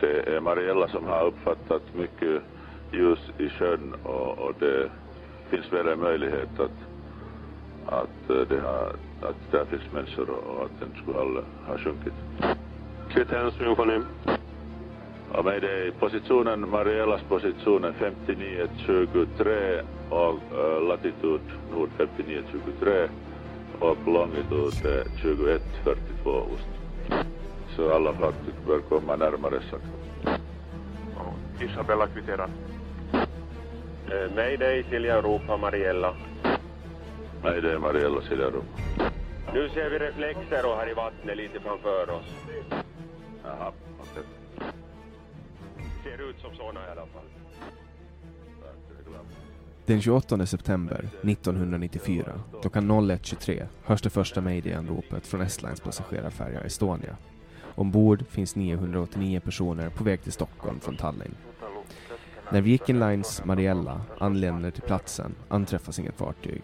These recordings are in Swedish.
Det är Mariella som har uppfattat mycket ljus i sjön och, och det finns väl en möjlighet att, att, eh, det har, att där finns människor och att den skulle ha, ha sjunkit. Kriteriumsymfoni. Ja, Mayday, positionen, Mariellas position är 5923 och uh, latitud nord 5923 och longitud är 2142 ost. Så alla fartyg bör komma närmare sagt. Isabella kvitterar. Eh, Mayday, Silja Europa, Mariella. Mayday, Mariella Siljarum. Nu ser vi reflexer och här i vattnet lite framför oss. Jaha, okej. Ser ut som såna i alla fall. Den 28 september 1994 klockan 01.23 hörs det första mayday-anropet från Estlines passagerarfärja Estonia. Ombord finns 989 personer på väg till Stockholm från Tallinn. När Viking Lines Mariella anländer till platsen anträffas inget fartyg.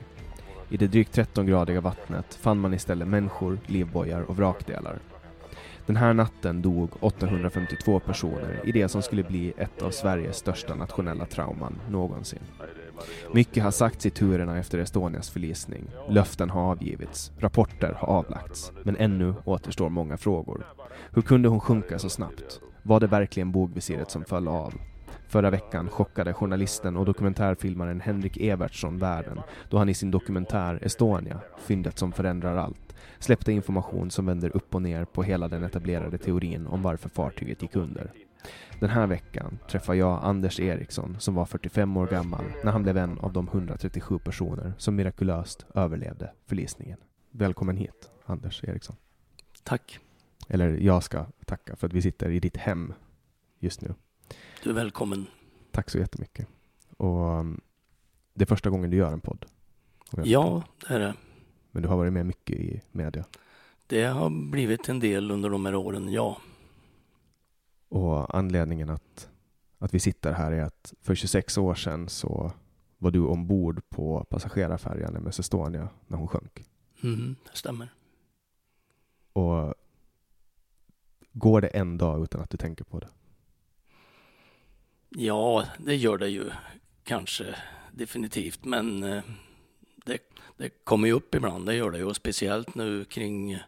I det drygt 13-gradiga vattnet fann man istället människor, livbojar och vrakdelar. Den här natten dog 852 personer i det som skulle bli ett av Sveriges största nationella trauman någonsin. Mycket har sagts i turerna efter Estonias förlisning. Löften har avgivits, rapporter har avlagts, men ännu återstår många frågor. Hur kunde hon sjunka så snabbt? Var det verkligen bogvisiret som föll av? Förra veckan chockade journalisten och dokumentärfilmaren Henrik Evertsson världen då han i sin dokumentär Estonia, fyndet som förändrar allt, släppte information som vänder upp och ner på hela den etablerade teorin om varför fartyget gick under. Den här veckan träffar jag Anders Eriksson som var 45 år gammal när han blev en av de 137 personer som mirakulöst överlevde förlisningen. Välkommen hit, Anders Eriksson. Tack. Eller jag ska tacka för att vi sitter i ditt hem just nu. Du är välkommen. Tack så jättemycket. Och um, det är första gången du gör en podd. Ja, det är det. Men du har varit med mycket i media. Det har blivit en del under de här åren, ja. Och anledningen att, att vi sitter här är att för 26 år sedan så var du ombord på passagerarfärjan MS Estonia när hon sjönk. Mhm, det stämmer. Och går det en dag utan att du tänker på det? Ja, det gör det ju kanske definitivt, men eh, det, det kommer ju upp ibland, det gör det ju. Och speciellt nu kring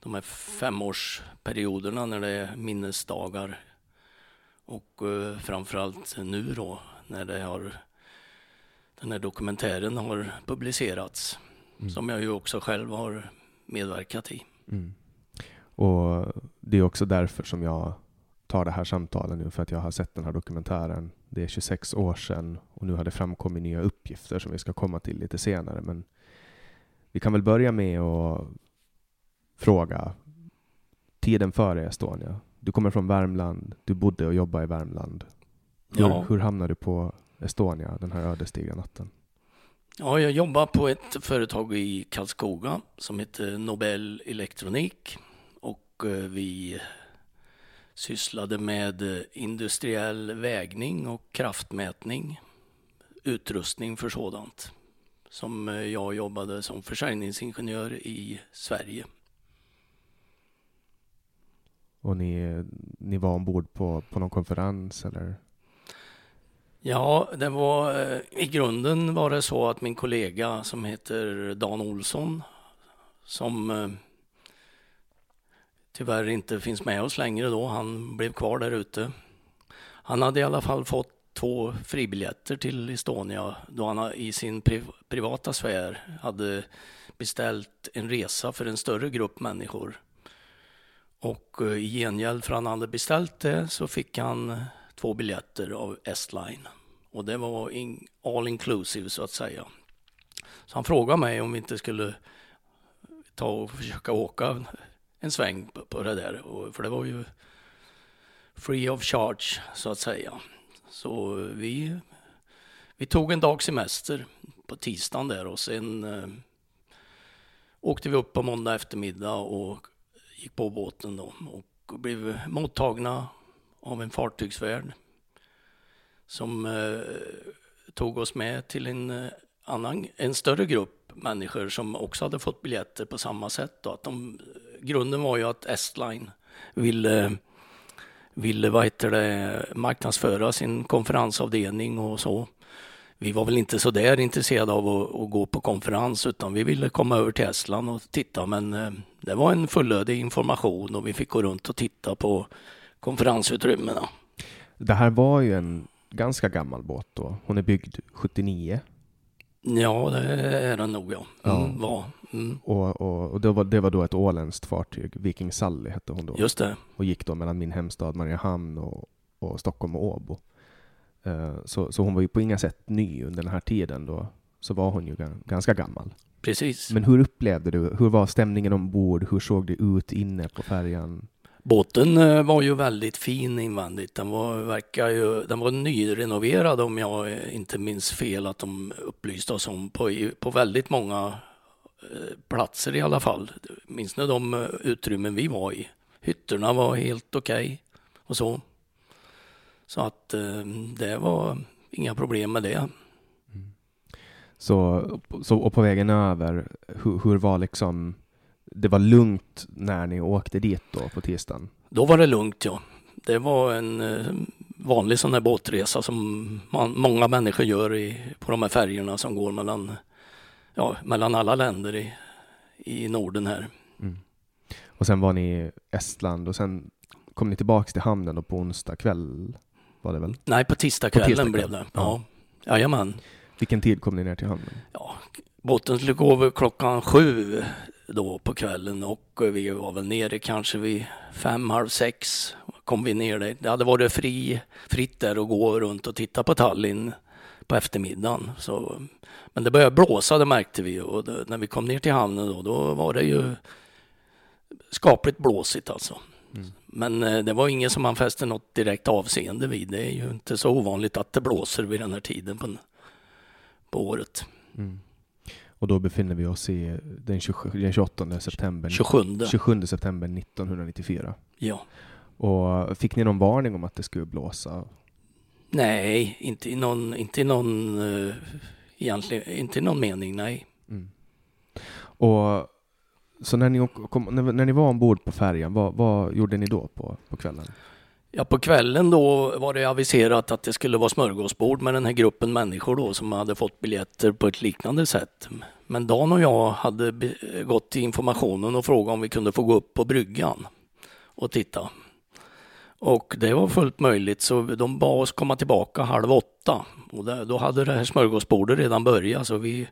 de här femårsperioderna när det är minnesdagar. Och eh, framförallt nu då när det har den här dokumentären har publicerats. Mm. Som jag ju också själv har medverkat i. Mm. Och det är också därför som jag tar det här samtalet nu, för att jag har sett den här dokumentären. Det är 26 år sedan och nu har det framkommit nya uppgifter som vi ska komma till lite senare. Men vi kan väl börja med att fråga tiden före Estonia. Du kommer från Värmland, du bodde och jobbade i Värmland. Hur, Ja. hur hamnade du på Estonia den här ödesdigra natten? Ja, jag jobbar på ett företag i Karlskoga som heter Nobel Elektronik vi sysslade med eh, industriell vägning och kraftmätning, utrustning för sådant. Som eh, jag jobbade som försäljningsingenjör i Sverige. Och ni, ni var ombord på, på någon konferens eller? Ja, det var eh, i grunden var det så att min kollega som heter Dan Olsson som eh, tyvärr inte finns med oss längre då, han blev kvar där ute. Han hade i alla fall fått två fribiljetter till Estonia då han i sin privata sfär hade beställt en resa för en större grupp människor. Och eh, i gengäld för han hade beställt det så fick han två biljetter av Estline. Och det var in, all inclusive så att säga. Så han frågade mig om vi inte skulle ta och försöka åka en sväng på, på det där. Och, för det var ju free of charge så att säga. Så vi, vi tog en dag semester på tisdagen där och sen eh, åkte vi upp på måndag eftermiddag och gick på båten då och blev mottagna av en fartygsvärd som eh, tog oss med till en eh, annan, en större grupp människor som också hade fått biljetter på samma sätt. Då. Att de, grunden var ju att Estline ville, ville vad heter det, marknadsföra sin konferensavdelning och så. Vi var väl inte så där intresserade av att, att, gå på konferens utan vi ville komma över till Estland och titta men eh, det var en fullödig information och vi fick gå runt och titta på konferensutrymmena. Det här var ju en ganska gammal båt då. Hon är byggd 79. Ja, det är den nog ja. Mm, ja. Var. Mm. Och, och, och det, var, det var då ett åländskt fartyg, Viking Sally hette hon då. Just det. Och gick då mellan min hemstad Mariehamn och, och Stockholm och Åbo. Uh, så, så hon var ju på inga sätt ny under den här tiden då. Så var hon ju ganska gammal. Precis. Men hur upplevde du, hur var stämningen ombord? Hur såg det ut inne på färjan? Båten eh, var ju väldigt fin invändigt. Den var, verkar ju, den var nyrenoverad om jag inte minns fel att de upplyste oss om på, på väldigt många platser i alla fall. Minns ni de eh, utrymmen vi var i? Hytterna var helt okej okay och så. Så att det var inga problem med det. Mm. Så, så och på vägen över, hur, hur var liksom det var lugnt när ni åkte dit då på tisdagen? Då var det lugnt ja. Det var en eh, vanlig sån här båtresa som man, många människor gör i, på de här färjorna som går mellan, ja, mellan alla länder i, i Norden här. Mm. Och sen var ni i Estland och sen kom ni tillbaks till hamnen på onsdag kväll? Var det väl? Nej, på tisdagskvällen tisdag blev det. Ja. Ja. Jajamän. Vilken tid kom ni ner till hamnen? Ja, båten skulle gå över klockan sju då på kvällen och vi var väl nere kanske vid fem, halv sex kom vi ner där. Det hade varit fri, fritt där att gå runt och titta på Tallinn på eftermiddagen. Så, men det började blåsa, det märkte vi och det, när vi kom ner till hamnen då, då var det ju skapligt blåsigt alltså. Mm. Men eh, det var ingen som man fäste något direkt avseende vid. Det är ju inte så ovanligt att det blåser vid den här tiden på, på året. Mm. Och då befinner vi oss i den, 20, den 28 september, 27. 27 september 1994. Ja. Och fick ni någon varning om att det skulle blåsa? Nej, inte i någon, inte i någon, uh, egentligen, inte i någon mening, nej. Mm. Och så när ni, kom, när, när ni var ombord på färjan, vad, vad gjorde ni då på, på kvällen? Ja, på kvällen då var det aviserat att det skulle vara smörgåsbord med den här gruppen människor då som hade fått biljetter på ett liknande sätt. Men Dan och jag hade gått till informationen och frågat om vi kunde få gå upp på bryggan och titta. Och det var fullt möjligt så de bad oss komma tillbaka halv åtta. Och då hade det här smörgåsbordet redan börjat så vi,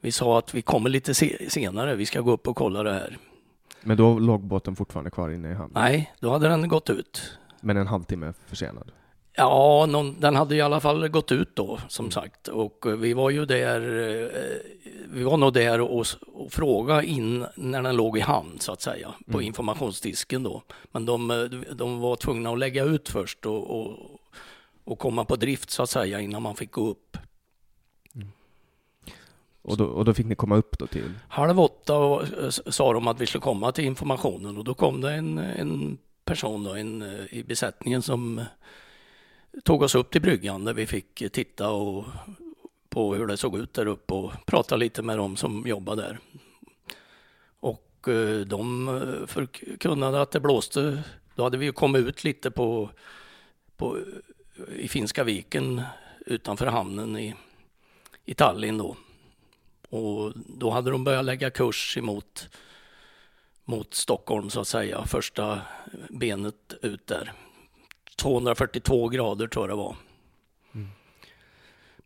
vi sa att vi kommer lite senare, vi ska gå upp och kolla det här. Men då låg båten fortfarande kvar inne i hamnen? Nej, då hade den gått ut. Men en halvtimme försenad? Ja, någon, den hade i alla fall gått ut då som mm. sagt och vi var ju där, eh, vi var nog där och, och frågade in när den låg i hamn så att säga på mm. informationsdisken då. Men de, de var tvungna att lägga ut först och, och, och komma på drift så att säga innan man fick gå upp. Mm. Och, då, och då fick ni komma upp då till? Halv åtta och, sa de att vi skulle komma till informationen och då kom det en, en person då, en, eh, i besättningen som tog oss upp till bryggan där vi fick titta och, på hur det såg ut där uppe och prata lite med dem som jobbade där. Och eh, de eh, förkunnade att det blåste. Då hade vi ju kommit ut lite på, på i Finska viken utanför hamnen i, i Tallinn då. Och då hade de börjat lägga kurs emot mot Stockholm så att säga, första benet ut där. 242 grader tror jag det var. Mm.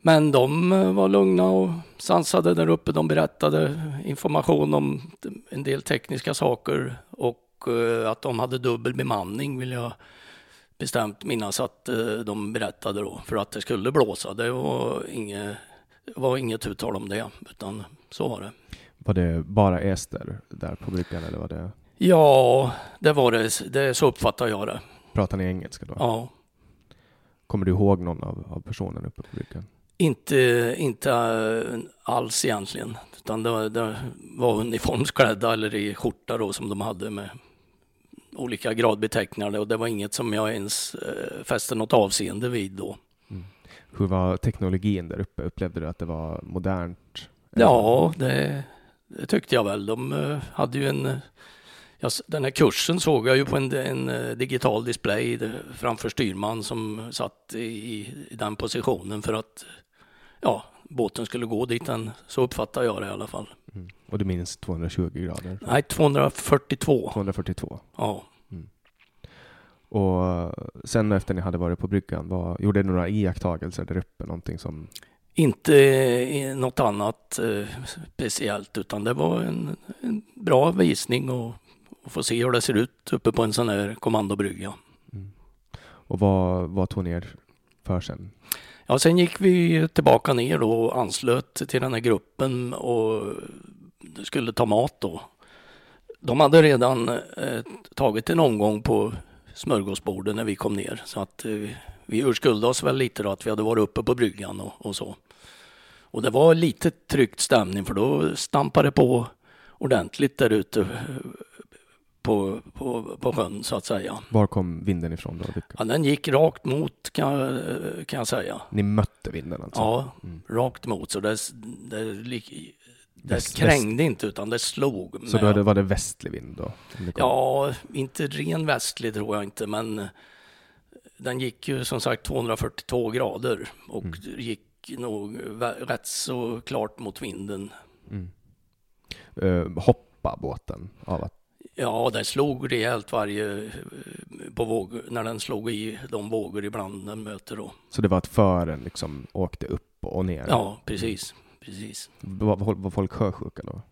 Men de eh, var lugna och sansade där uppe. De berättade information om en del tekniska saker och eh, att de hade dubbel bemanning vill jag bestämt minnas att eh, de berättade då för att det skulle blåsa. Det var inget, var inget uttal om det, utan så var det. Var det bara ester där på bryggan eller var det? Ja, det var det. det så uppfattar jag det. Pratar ni engelska då? Ja. Kommer du ihåg någon av, av personerna uppe på bryggan? Inte, inte uh, alls egentligen, utan det, det var uniformsklädda eller i skjorta då som de hade med olika gradbeteckningar och det var inget som jag ens uh, fäste något avseende vid då. Mm. Hur var teknologin där uppe? Upplevde du att det var modernt? Ja, det, det tyckte jag väl. De uh, hade ju en den här kursen såg jag ju på en, en eh, digital display framför styrman som satt i, i, den positionen för att ja, båten skulle gå dit den, så uppfattar jag det i alla fall. Mm. Och du minns 220 grader? Nej, 242. 242? Ja. Mm. Och eh, sen efter ni hade varit på bryggan, vad, gjorde ni några iakttagelser där uppe? Någonting som... Inte något annat eh, speciellt, utan det var en, en bra visning och och få se hur det ser ut uppe på en sån här kommandobrygga. Mm. Och vad, vad tog ni er för sen? Ja, sen gick vi tillbaka ner då och anslöt till den här gruppen och skulle ta mat då. De hade redan eh, tagit en omgång på smörgåsbordet när vi kom ner så att eh, vi urskuldade oss väl lite då att vi hade varit uppe på bryggan och, och så. Och det var lite tryckt stämning för då stampade det på ordentligt där ute på, på, på sjön så att säga. Var kom vinden ifrån då? Ja, den gick rakt mot kan, kan jag säga. Ni mötte vinden alltså? Ja, mm. rakt mot. Så det, det, det, det krängde inte utan det slog. Så då det, var det västlig vind då? Ja, inte ren västlig tror jag inte, men den gick ju som sagt 242 grader och mm. gick nog rätt så klart mot vinden. Mm. Uh, hoppa båten av att Ja, den slog rejält varje, på våg, när den slog i de vågor ibland den möter då. Så det var att fören liksom åkte upp och ner? Ja, precis. precis. Var, var folk sjösjuka då?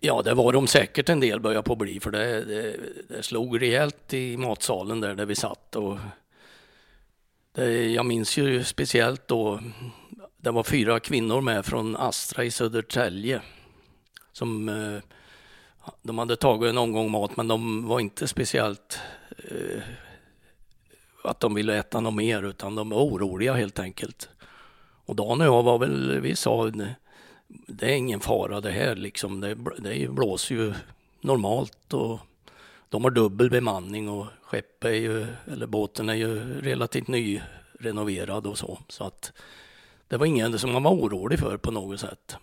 Ja, det var de säkert en del började på att bli, för det, det, det slog rejält i matsalen där, där vi satt. Och det, jag minns ju speciellt då, det var fyra kvinnor med från Astra i Södertälje som eh, de hade tagit en omgång mat men de var inte speciellt eh, att de ville äta något mer utan de var oroliga helt enkelt. Och Dan och jag var väl, vi sa det är ingen fara det här liksom. Det, det blåser ju normalt och de har dubbel bemanning och skeppet är ju, eller båten är ju relativt nyrenoverad och så. Så att det var ingen som man var orolig för på något sätt.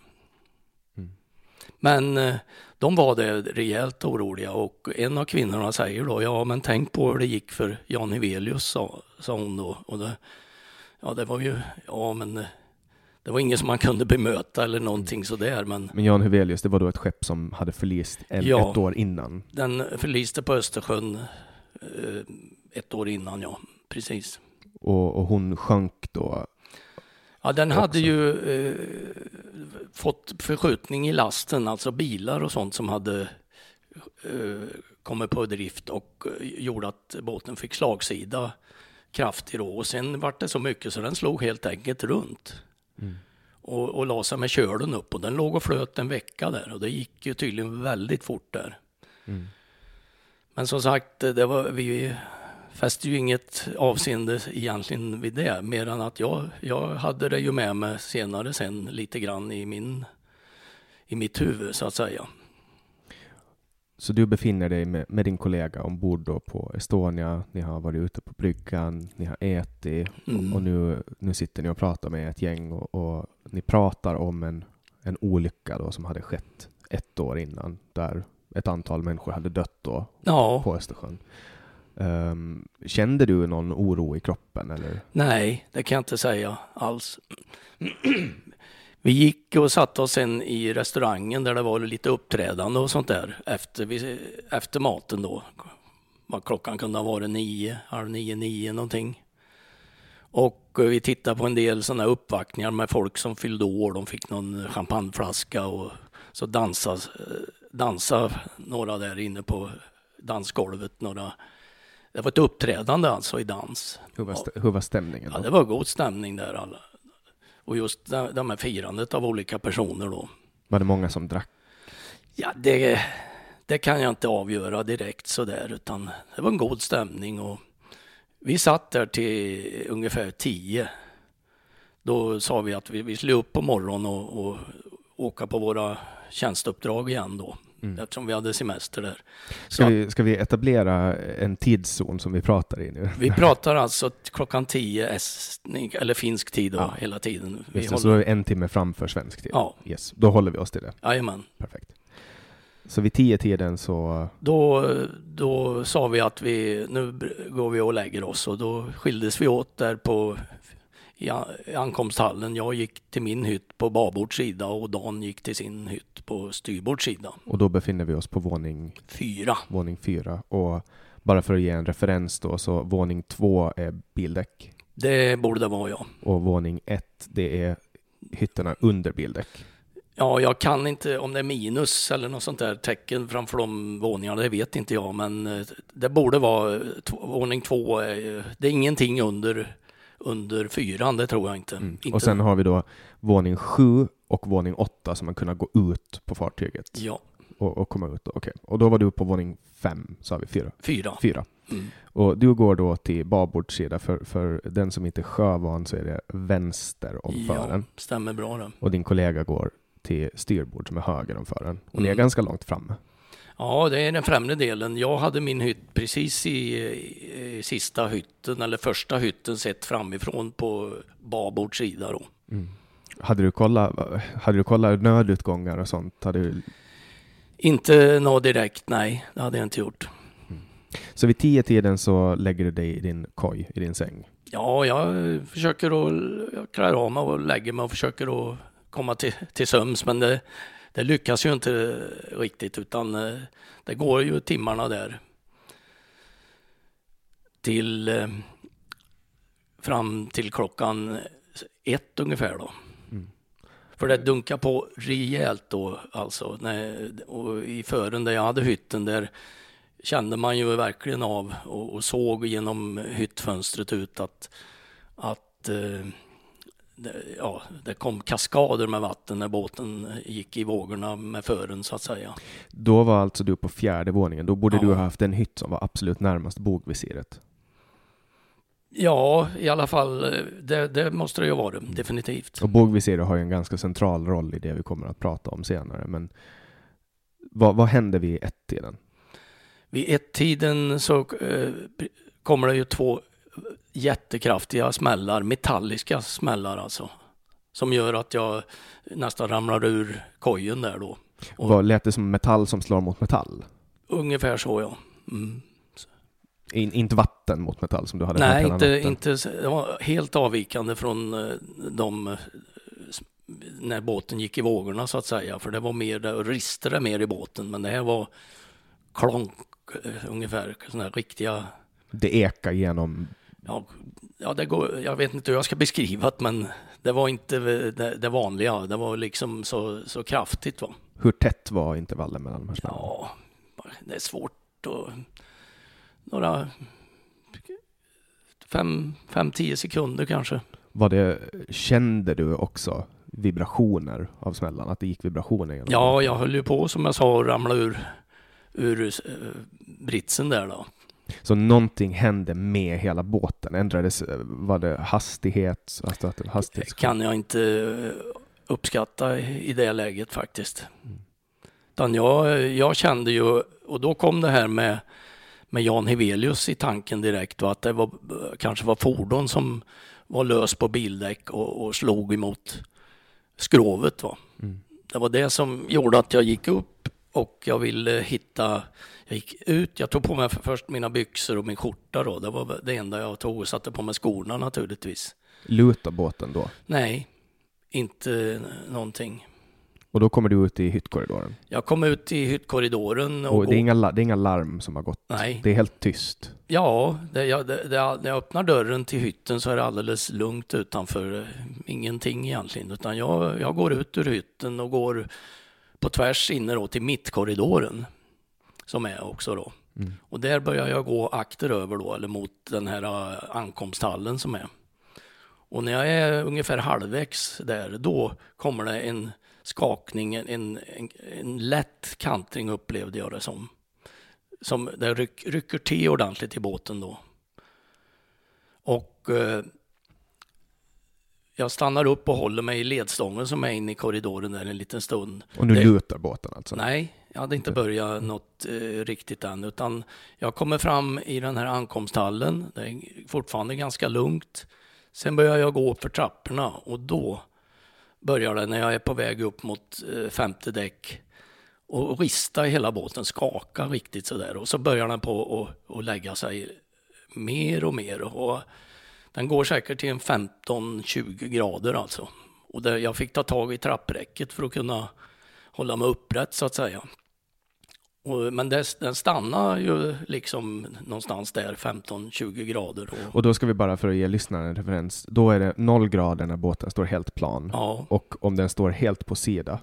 Men eh, de var det rejält oroliga och en av kvinnorna säger då, ja men tänk på hur det gick för Jan Hevelius, sa, sa hon då. Och det, ja det var ju, ja men eh, det var ingen som man kunde bemöta eller någonting mm. sådär. Men, men Jan Hevelius, det var då ett skepp som hade förlist en, ja, ett år innan? den förliste på Östersjön eh, ett år innan, ja. Precis. Och, och hon sjönk då Ja, den också. hade ju eh, fått förskjutning i lasten, alltså bilar och sånt som hade eh, kommit på drift och eh, gjorde att båten fick slagsida kraftig då. Och sen vart det så mycket så den slog helt enkelt runt. Mm. Och, och la sig med kölen upp och den låg och flöt en vecka där och det gick ju tydligen väldigt fort där. Mm. Men som sagt, det var, vi fäste ju inget avseende egentligen vid det, mer än att jag, jag hade det ju med mig senare sen lite grann i, min, i mitt huvud så att säga. Så du befinner dig med, med din kollega ombord då på Estonia, ni har varit ute på bryggan, ni har ätit Mm. och nu, nu sitter ni och pratar med ett gäng och, och ni pratar om en, en olycka då som hade skett ett år innan där ett antal människor hade dött då Ja, på Östersjön. Um, kände du någon oro i kroppen eller? nej, det kan jag inte säga alls. Vi gick och satte oss sen i restaurangen där det var lite uppträdande och sånt där efter, vi, efter maten då. Vad klockan kunde ha varit nio, halv nio, nio någonting. Och eh, vi tittade på en del sådana uppvaktningar med folk som fyllde år. De fick någon champagneflaska och så dansade, eh, dansade några där inne på dansgolvet. Några. Det var ett uppträdande alltså i dans. Hur var, st- hur var stämningen Ja, då? det var god stämning där alla. Och just det det med firandet av olika personer då. Var det många som drack? Ja, det, det kan jag inte avgöra direkt sådär, utan det var en god stämning och vi satt där till ungefär tio. Då sa vi att vi, vi skulle upp på morgonen och, och åka på våra tjänsteuppdrag igen då, eftersom vi hade semester där. Så Ska vi, ska vi etablera en tidszon som vi pratar i nu? vi pratar alltså klockan tio estning, eller finsk tid då, Ja. hela tiden. Vi Just det, så håller, då är vi en timme framför svensk tid? Ja. Yes, då håller vi oss till det. jajamän. Perfekt. Så vid tio tiden så... Då, då sa vi att vi, nu går vi och lägger oss och då skildes vi åt där på i ankomsthallen. Jag gick till min hytt på babord sida och Dan gick till sin hytt på styrbord sida. Och då befinner vi oss på våning, Fyra. våning fyra. Och bara för att ge en referens då, så våning två är bildäck. Det borde det vara ja. Och våning ett, det är hytterna under bildäck. Ja, jag kan inte om det är minus eller något sånt där tecken framför de våningarna, det vet inte jag, men eh, det borde vara t- våning två. eh, Det är ingenting under, under fyran, det tror jag inte. inte. Och sen har vi då våning sju och våning åtta som man kunna gå ut på fartyget Ja, och, och komma ut. Okej. Och då var du på våning fem, sa vi, fyra. fyra. fyra. Mm. Och du går då till babordssida, för, för den som inte är sjövan så är det vänster om Ja, fören. stämmer bra det. Och din kollega går till styrbord som är höger om fören. Och ni är Mm. ganska långt framme. Ja, det är den främre delen. Jag hade min hytt precis i, i, sista hytten, eller första hytten sett framifrån på babord sida då. Hade du kollat, hade du kollat nödutgångar och sånt? Hade du, Inte något direkt, nej, det hade jag inte gjort. så vid tio tiden så lägger du dig i din koj, i din säng. Ja, jag försöker att, jag klär av mig och lägger mig och försöker att komma till, till söms, men det, det lyckas ju inte riktigt, utan eh, det går ju timmarna där till eh, fram till klockan ett ungefär då. För det dunkar på rejält då alltså. När, och I fören där jag hade hytten där kände man ju verkligen av och, och såg genom hyttfönstret ut att, att eh, ja, det kom kaskader med vatten när båten gick i vågorna med fören så att säga. Då var alltså du på fjärde våningen. Då borde Ja. du ha haft en hytt som var absolut närmast bogvisiret. Ja, i alla fall, det, det måste det ju vara, definitivt. Och bågvisiret har ju en ganska central roll i det vi kommer att prata om senare. Men vad, vad hände vid ett-tiden? Vid ett-tiden så eh, kommer det ju två jättekraftiga smällar, metalliska smällar alltså. Som gör att jag nästan ramlar ur kojen där då. Och- Vad lät det som metall som slår mot metall? Ungefär så ja. Mm. In, inte vatten mot metall som du hade Nej, inte, inte, det var helt avvikande från eh, de eh, när båten gick i vågorna så att säga. För det var mer, det ristade mer i båten. Men det här var klonk eh, ungefär, sådana här riktiga Det ekar genom... Ja, ja det går, jag vet inte hur jag ska beskriva det, men det var inte det, det vanliga. Det var liksom så, så kraftigt. Va? Hur tätt var intervallen mellan de här smällarna? Ja, det är svårt att... Några... Fem, fem, tio sekunder kanske. Var det, kände du också vibrationer av smällarna? Att det gick vibrationer genom Ja, jag höll ju på som jag sa att ramla ur, ur eh, britsen där då. Så någonting hände med hela båten? Ändrades, eh, var det hastighet? Alltså kan jag inte eh, uppskatta i det läget faktiskt. Utan jag, jag kände ju och då kom det här med, med Jan Hevelius i tanken direkt och att det var, kanske var fordon som var lös på bildäck och, och slog emot skrovet. Va? Mm. Det var det som gjorde att jag gick upp och jag ville hitta, jag gick ut, jag tog på mig först mina byxor och min skjorta då. Det var det enda jag tog och satte på mig skorna naturligtvis. Lutar båten då? Nej, inte någonting. Och då kommer du ut i hyttkorridoren? Jag kom ut i hyttkorridoren. Och, Och det är, inga, det är inga larm som har gått? Nej. Det är helt tyst? Ja, det, jag, det, det, när jag öppnar dörren till hytten så är det alldeles lugnt utanför. eh, Ingenting egentligen, utan jag, jag går ut ur hytten och går på tvärs inne då till mittkorridoren som är också då. Mm. Och där börjar jag gå akteröver då, eller mot den här eh, ankomsthallen som är. Och när jag är ungefär halvvägs där, då kommer det en skakning, en, en, en, en lätt kantring upplevde jag det som. Som det ryck, rycker till ordentligt i båten då. Och eh, jag stannar upp och håller mig i ledstången som är inne i korridoren där en liten stund. Och nu Det- lutar båten alltså? Nej, jag hade inte börjat något eh, riktigt än, utan jag kommer fram i den här ankomsthallen. Det är fortfarande ganska lugnt. Sen börjar jag gå upp för trapporna och då börjar det när jag är på väg upp mot eh, femte däck och rista hela båten, skaka riktigt sådär. Och så börjar den på att, att lägga sig mer och mer. Och den går säkert till en 15-20 grader alltså. Och där jag fick ta tag i trappräcket för att kunna hålla mig upprätt så att säga. Och, men det, den stannar ju liksom någonstans där 15-20 grader. Och, Och då ska vi bara för att ge lyssnaren en referens, då är det noll grader när båten står helt plan. ja, Och om den står helt på sida,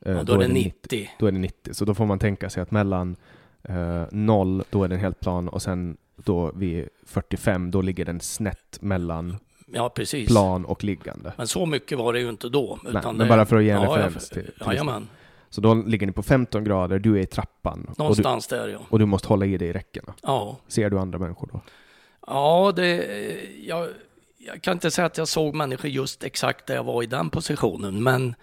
eh, ja, då är det 90. Då är det 90. Så då får man tänka sig att mellan eh, noll, då är den helt plan och sen då vid 45, då ligger den snett mellan Ja, precis. plan och liggande. Men så mycket var det ju inte då. Nej, men bara för att ge en ja, referens till, till Jajamän, Så då ligger ni på 15 grader, du är i trappan och du, någonstans där ja. och du måste hålla i dig i räckena. Ja, Ser du andra människor då? ja det, jag, jag kan inte säga att jag såg människor just exakt där jag var i den positionen, men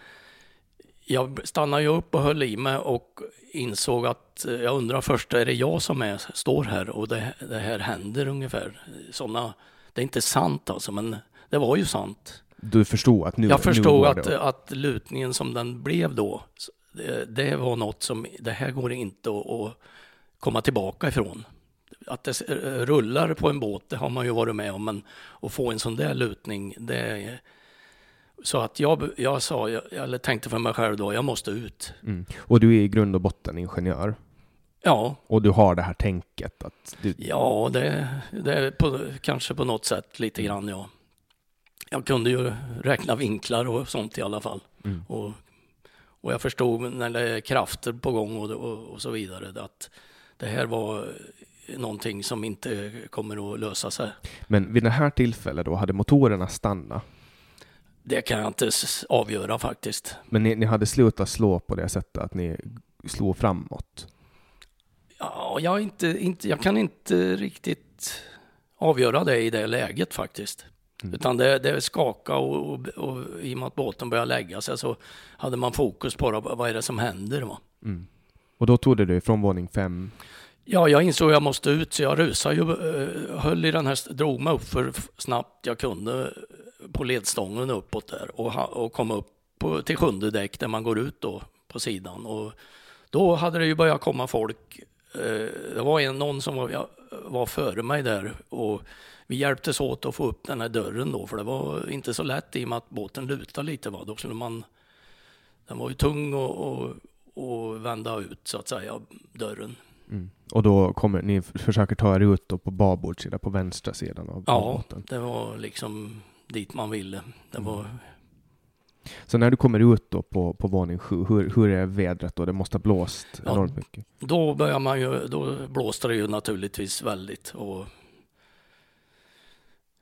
jag stannade ju upp och höll i mig och insåg att eh, jag undrar först, är det jag som är, står här och det, det här händer ungefär? Såna, det är inte sant alltså, men det var ju sant. Du förstod att nu jag nu förstod går att, att lutningen som den blev då, det, det var något som, det här går inte att, att komma tillbaka ifrån. Att det eh, rullar på en båt, det har man ju varit med om, men att få en sån där lutning, det. Så att jag, jag sa, jag, eller tänkte för mig själv då, jag måste ut. Mm. Och du är i grund och botten ingenjör. Ja, Och du har det här tänket att du, ja det, det är på, kanske på något sätt lite grann ja. Jag kunde ju räkna vinklar och sånt i alla fall. Mm. Och, och jag förstod när det är krafter på gång och, och, och så vidare att det här var någonting som inte kommer att lösa sig. Men vid det här tillfället då, hade motorerna stannat? Det kan jag inte avgöra faktiskt. Men ni, ni hade slutat slå på det sättet att ni slog framåt? Ja, jag, inte, inte, jag kan inte riktigt avgöra det i det läget faktiskt. Mm. Utan det, det skakade och, och, och i och med att båten började lägga sig så hade man fokus på det, vad är det som händer. Va? Mm. Och då tog du dig från våning fem? Ja, jag insåg att jag måste ut så jag rusade ju, eh, höll i den här, drog mig upp för snabbt jag kunde på ledstången uppåt där och, och kom upp på, till sjunde däck där man går ut då på sidan. Och då hade det ju börjat komma folk. Eh, det var en, någon som var, ja, var före mig där och vi hjälptes åt att få upp den här dörren då för det var inte så lätt i och med att båten lutade lite. Va? Då skulle man, den var ju tung och, och, och vända ut så att säga, dörren. Mm. Och då kommer ni försöker ta er ut då på babordssida, på vänstra sidan av av Ja, båten. det var liksom dit man ville. Det var, Så när du kommer ut då på, på våning sju, hur, hur är vädret då? Det måste ha blåst Ja. enormt mycket. då börjar man ju, då blåste det ju naturligtvis väldigt. Och,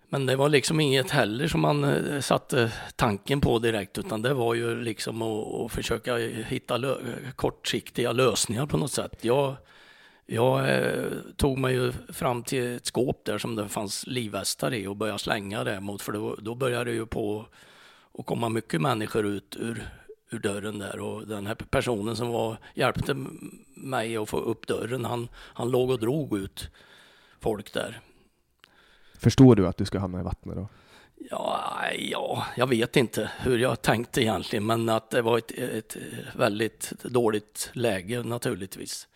men det var liksom inget heller som man eh, satte tanken på direkt, utan det var ju liksom att, att försöka hitta lö, kortsiktiga lösningar på något sätt. Jag, jag eh, tog mig ju fram till ett skåp där som det fanns livvästar i och började slänga det mot, för då, då började det ju på att komma mycket människor ut ur, ur dörren där och den här personen som var, hjälpte mig att få upp dörren. Han, han låg och drog ut folk där. Förstår du att du ska hamna i vattnet då? Ja, ja, jag vet inte hur jag tänkte egentligen, men att det var ett, ett väldigt dåligt läge naturligtvis.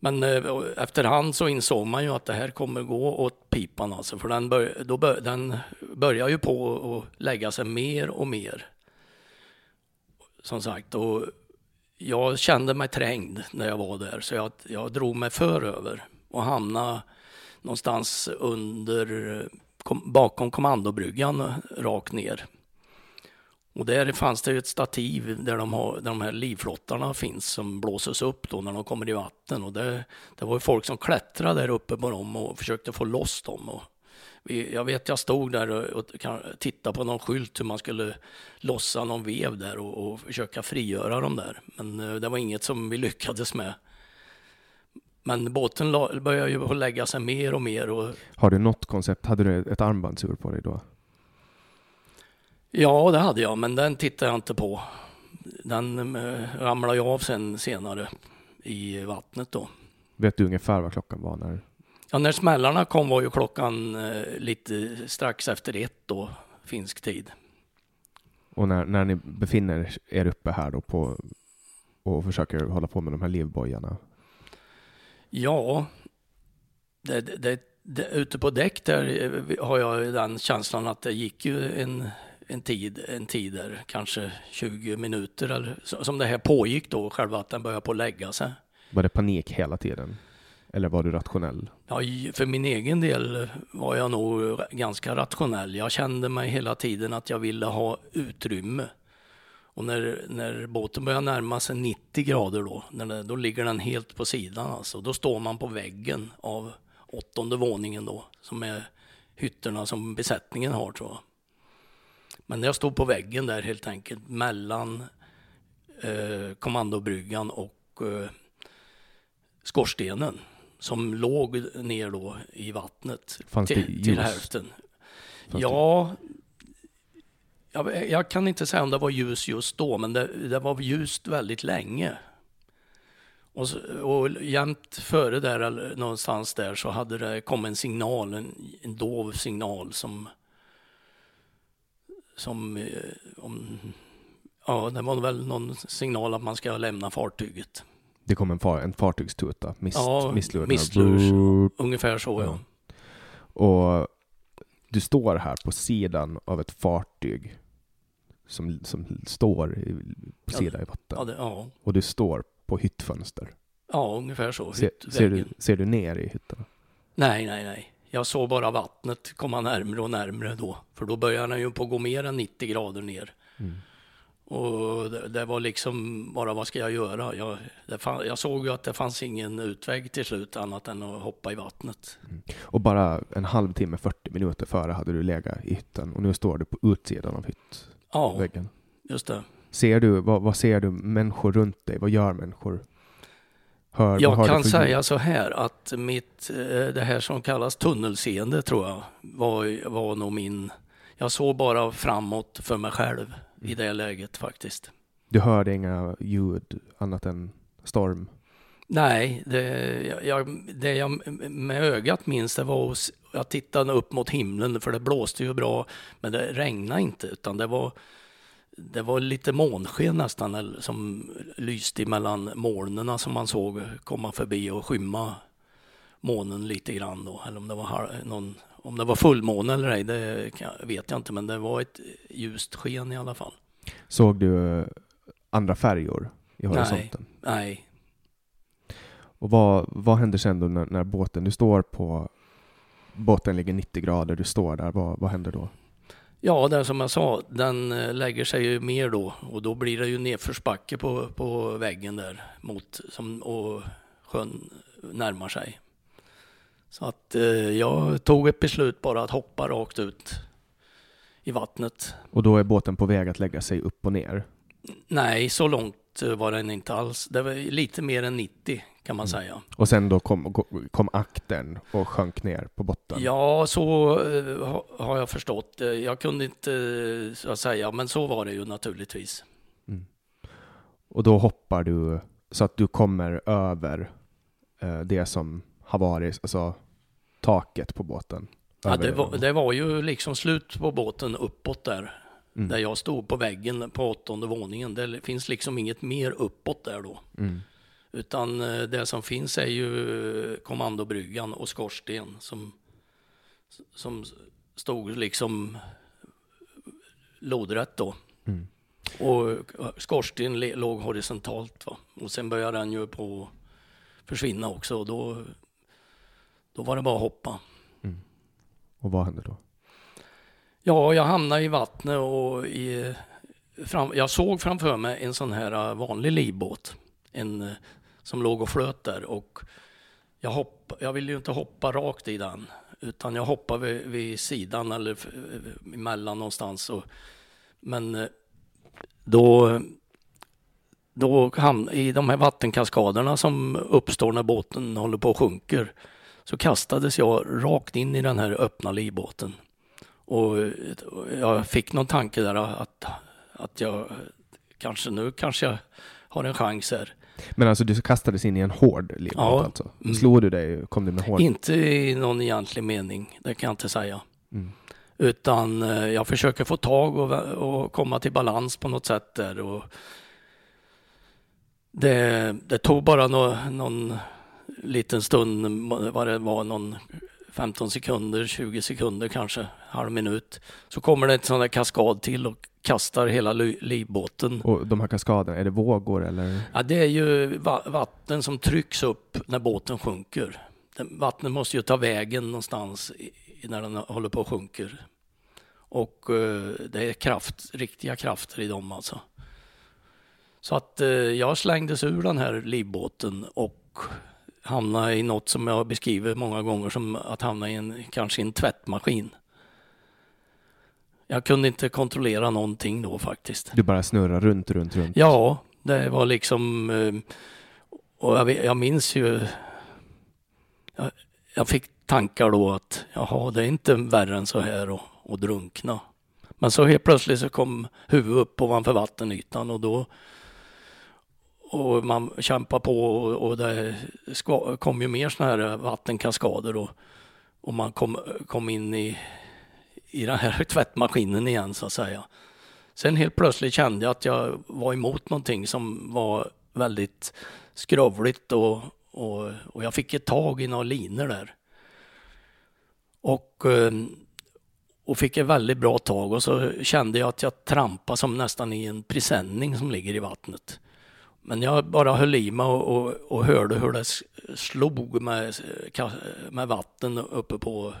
Men eh, efterhand så insåg man ju att det här kommer gå åt pipan alltså, för den, bör, då bör, den börjar ju på att lägga sig mer och mer. Som sagt, och jag kände mig trängd när jag var där, så jag, jag drog mig för över och hamnade någonstans under, kom, bakom kommandobryggan rakt ner. Och där fanns det ett stativ där de, har, där de här livflottarna finns som blåses upp då när de kommer i vatten. Och det, det var ju folk som klättrade där uppe på dem och försökte få loss dem. Och vi, jag vet jag stod där och, och tittade på någon skylt hur man skulle lossa någon vev där och, och försöka frigöra dem där. Men eh, det var inget som vi lyckades med. Men båten la, började ju lägga sig mer och mer. Och... Har du något koncept? Hade du ett armbandsur på dig då? Ja, det hade jag, men den tittade jag inte på. Den eh, ramlade ju av sen senare i vattnet då. Vet du ungefär vad klockan var när? Ja, när smällarna kom var ju klockan eh, lite strax efter ett då, finsk tid. Och när, när ni befinner er uppe här då på och försöker hålla på med de här livbojarna? Ja, det, det, det, ute på däck där eh, har jag den känslan att det gick ju en en tid, en tid där, kanske 20 minuter eller som det här pågick då, själva att den började på att lägga sig. Var det panik hela tiden? Eller var du rationell? Ja, för min egen del var jag nog ganska rationell. Jag kände mig hela tiden att jag ville ha utrymme. Och när, när båten börjar närma sig 90 grader då, när då ligger den helt på sidan alltså. Då står man på väggen av åttonde våningen då, som är hytterna som besättningen har tror jag. Men jag stod på väggen där helt enkelt mellan eh, kommandobryggan och eh, skorstenen som låg ner då i vattnet Fanns till, till hälften. Fanns ja, jag, jag, kan inte säga om det var ljus just då, men det, det var ljust väldigt länge. Och, och jämt före där, eller någonstans där, så hade det kommit en signal, en, en dov signal som som eh, om, ja, det var väl någon signal att man ska lämna fartyget. Det kom en, far, en fartygstuta, mist, ja, mistlur. Ungefär så ja. ja. Och du står här på sidan av ett fartyg som, som står i, på sidan ja, i vatten. Ja, det, ja. Och du står på hyttfönster. Ja, ungefär så. Se, ser, du, ser du ner i hytterna? Nej, nej, nej. Jag såg bara vattnet komma närmre och närmre då, för då började den ju på att gå mer än 90 grader ner. Mm. Och det, det, var liksom bara, vad ska jag göra? Jag, fann, jag såg ju att det fanns ingen utväg till slut annat än att hoppa i vattnet. Mm. Och bara en halvtimme, 40 minuter före hade du legat i hytten och nu står du på utsidan av hyttväggen. Ja, just det. Ser du, vad, vad ser du människor runt dig? Vad gör människor? Hör, jag kan säga så här att mitt, eh, det här som kallas tunnelseende tror jag var, var nog min, jag såg bara framåt för mig själv i det läget faktiskt. Du hörde inga ljud annat än storm? Nej, det jag, det jag med ögat minns det var att jag tittade upp mot himlen för det blåste ju bra men det regnade inte utan det var det var lite månsken nästan som lyste mellan molnen som man såg komma förbi och skymma månen lite grann då. Eller om det var, någon, om det var fullmåne eller ej, det vet jag inte, men det var ett ljust sken i alla fall. Såg du eh, andra färjor i horisonten? Nej. nej. Och vad, vad händer sen då när, när båten, du står på, båten ligger 90 grader, du står där, vad, vad händer då? Ja, det som jag sa, den eh, lägger sig ju mer då och då blir det ju nedförsbacke på, på väggen där mot, som, och sjön närmar sig. Så att eh, jag tog ett beslut bara att hoppa rakt ut i vattnet. Och då är båten på väg att lägga sig upp och ner? Nej, så långt var den inte alls. Det var lite mer än 90 kan man mm. säga. Och sen då kom, kom aktern och sjönk ner på botten? Ja, så uh, har jag förstått. Jag kunde inte uh, säga, men så var det ju naturligtvis. Mm. Och då hoppar du så att du kommer över eh, det som har varit, alltså taket på båten? Ja, det, var, det var ju liksom slut på båten uppåt där. Mm. Där jag stod på väggen på åttonde våningen. Det finns liksom inget mer uppåt där då. Mm. Utan eh, det som finns är ju kommandobryggan och skorsten som, som stod liksom lodrätt då. Mm. Och skorsten le- låg horisontalt va. Och sen började den ju på försvinna också och då, då var det bara att hoppa. Och vad hände då? Ja, jag hamnade i vattnet och i, fram, jag såg framför mig en sån här eh, vanlig livbåt. En eh, som låg och flöt där och jag, hopp, jag ville ju inte hoppa rakt i den utan jag hoppade vid, vid sidan eller emellan någonstans. Och, men eh, då, då hamn, i de här vattenkaskaderna som uppstår när båten håller på och sjunker så kastades jag rakt in i den här öppna livbåten. Och eh, jag fick någon tanke där att, att jag kanske nu kanske jag har en chans här. Men alltså du kastades in i en hård livbåt Ja. alltså? Mm. Slog du dig? Kom du med hård? Inte i någon egentlig mening, det kan jag inte säga. Mm. Utan eh, jag försöker få tag och, och komma till balans på något sätt där. Och det, det tog bara nå, någon liten stund, vad det var, någon 15 sekunder, 20 sekunder kanske, halv minut. Så kommer det en sån där kaskad till och kastar hela li- livbåten. Och de här kaskaderna, är det vågor eller? Ja, det är ju va- vatten som trycks upp när båten sjunker. Vattnet måste ju ta vägen någonstans när den håller på och sjunker. Och eh, det är kraft, riktiga krafter i dem alltså. Så att eh, jag slängdes ur den här livbåten och hamnade i något som jag beskriver många gånger som att hamna i en, kanske en tvättmaskin. Jag kunde inte kontrollera någonting då faktiskt. Du bara snurrar runt, runt, runt? Ja, det var liksom... eh, Och jag, jag minns ju... Jag, jag fick tankar då att jaha, det är inte värre än så här att drunkna. Men så helt plötsligt så kom huvudet upp ovanför vattenytan och då... Och man kämpar på och, och det kom ju mer såna här vattenkaskader och, och man kom, kom in i, i den här tvättmaskinen igen så att säga. Sen helt plötsligt kände jag att jag var emot någonting som var väldigt skrovligt och, och, och jag fick ett tag i några linor där. Och, eh, och fick ett väldigt bra tag och så kände jag att jag trampade som nästan i en presenning som ligger i vattnet. Men jag bara höll i mig och, och, och hörde hur det slog med, eh, med vatten uppe på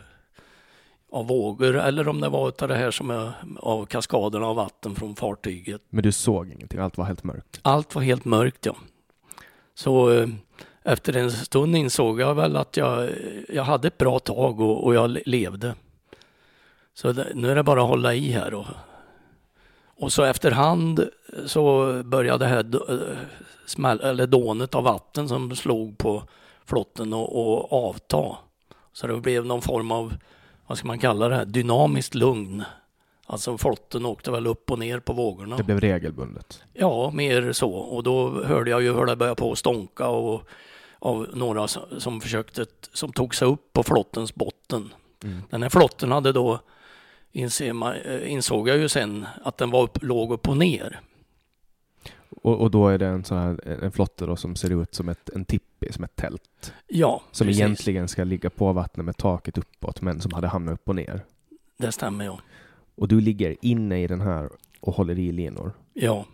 av vågor eller om det var utav det här som är av kaskaderna av vatten från fartyget. Men du såg ingenting, allt var helt mörkt? Allt var helt mörkt ja. Så eh, efter en stund insåg jag väl att jag, jag hade ett bra tag och, och jag le- levde. Så det, nu är det bara att hålla i här. Och, och så efterhand så började det här eh, smäll, eller dånet av vatten som slog på flotten och, och avta. Så det blev någon form av, vad ska man kalla det här, dynamiskt lugn. Alltså flotten åkte väl upp och ner på vågorna. Det blev regelbundet? Ja, mer så. Och då hörde jag ju hur det började på att stånka och av några som försökte, som tog sig upp på flottens botten. Mm. Den här flotten hade då, eh, insåg jag ju sen, att den var upp, låg upp och ner. Och, och då är det en sån här en flotte då som ser ut som ett, en tippi, som ett tält? Ja, Som precis. egentligen ska ligga på vattnet med taket uppåt, men som hade hamnat upp och ner? Det stämmer ja. Och du ligger inne i den här och håller i linor? Ja,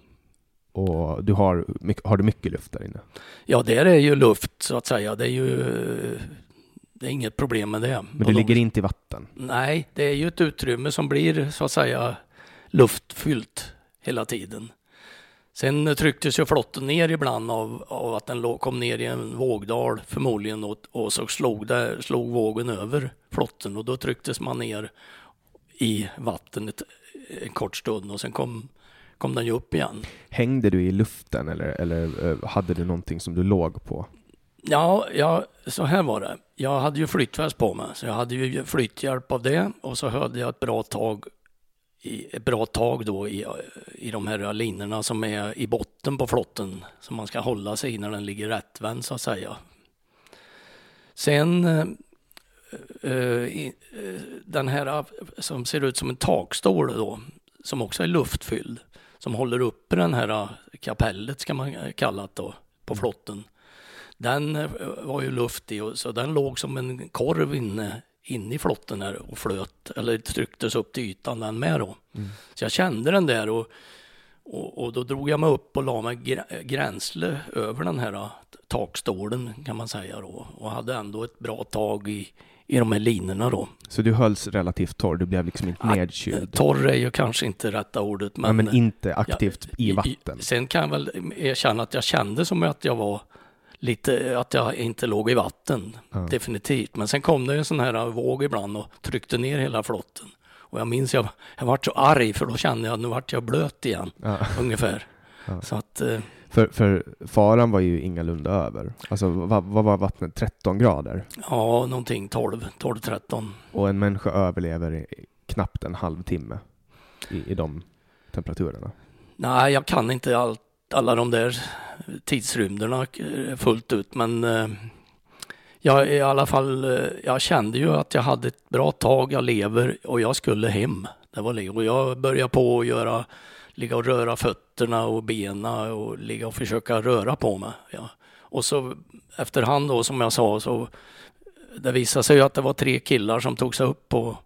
Och du har, har du mycket luft där inne? ja där är ju luft så att säga. Det är ju det är inget problem med det. Men du ligger inte i vatten? Nej, det är ju ett utrymme som blir så att säga luftfyllt hela tiden. Sen trycktes ju flotten ner ibland av, av att den kom ner i en vågdal förmodligen och, och så slog, det, slog vågen över flotten och då trycktes man ner i vattnet en kort stund och sen kom, kom den ju upp igen. Hängde du i luften eller, eller eh, hade du någonting som du låg på? Ja, ja, så här var det. Jag hade ju flytväst på mig, så jag hade ju flythjälp av det och så hade jag ett bra tag i ett bra tag då i, i de här linorna som är i botten på flotten som man ska hålla sig i när den ligger rättvänd så att säga. Sen uh, den här som ser ut som en takstol då, som också är luftfylld, som håller uppe den här kapellet ska man kalla det då, på mm. flotten. Den var ju luftig och så den låg som en korv inne inne i flotten här och flöt, eller trycktes upp till ytan den med då. Mm. Så jag kände den där och, och, och, då drog jag mig upp och la mig gränsle över den här äh, takstolen kan man säga då och hade ändå ett bra tag i, i de här linorna då. Så du hölls relativt torr, du blev liksom inte nedkyld? Torr är ju kanske inte rätta ordet. Men, ja, men inte aktivt ja, i vatten? Sen kan jag väl erkänna att jag kände som att jag var lite att jag inte låg i vatten, ja. definitivt. Men sen kom det en sån här våg ibland och tryckte ner hela flotten. Och jag minns jag, jag vart så arg för då kände jag att nu vart jag blöt igen, ja. ungefär. Ja. Så att, eh, för, för faran var ju ingalunda över. Alltså vad, vad var vattnet? 13 grader? Ja, någonting 12, 12-13. Och en människa överlever i knappt en halvtimme i, i de temperaturerna? Nej, jag kan inte allt alla de där tidsrymderna fullt ut. Men eh, jag i alla fall, eh, jag kände ju att jag hade ett bra tag, jag lever och jag skulle hem. Det var det. Och jag började på att göra, ligga och röra fötterna och benen och ligga och försöka röra på mig. Ja. Och så efterhand då som jag sa så det visade sig att det var tre killar som tog sig upp på,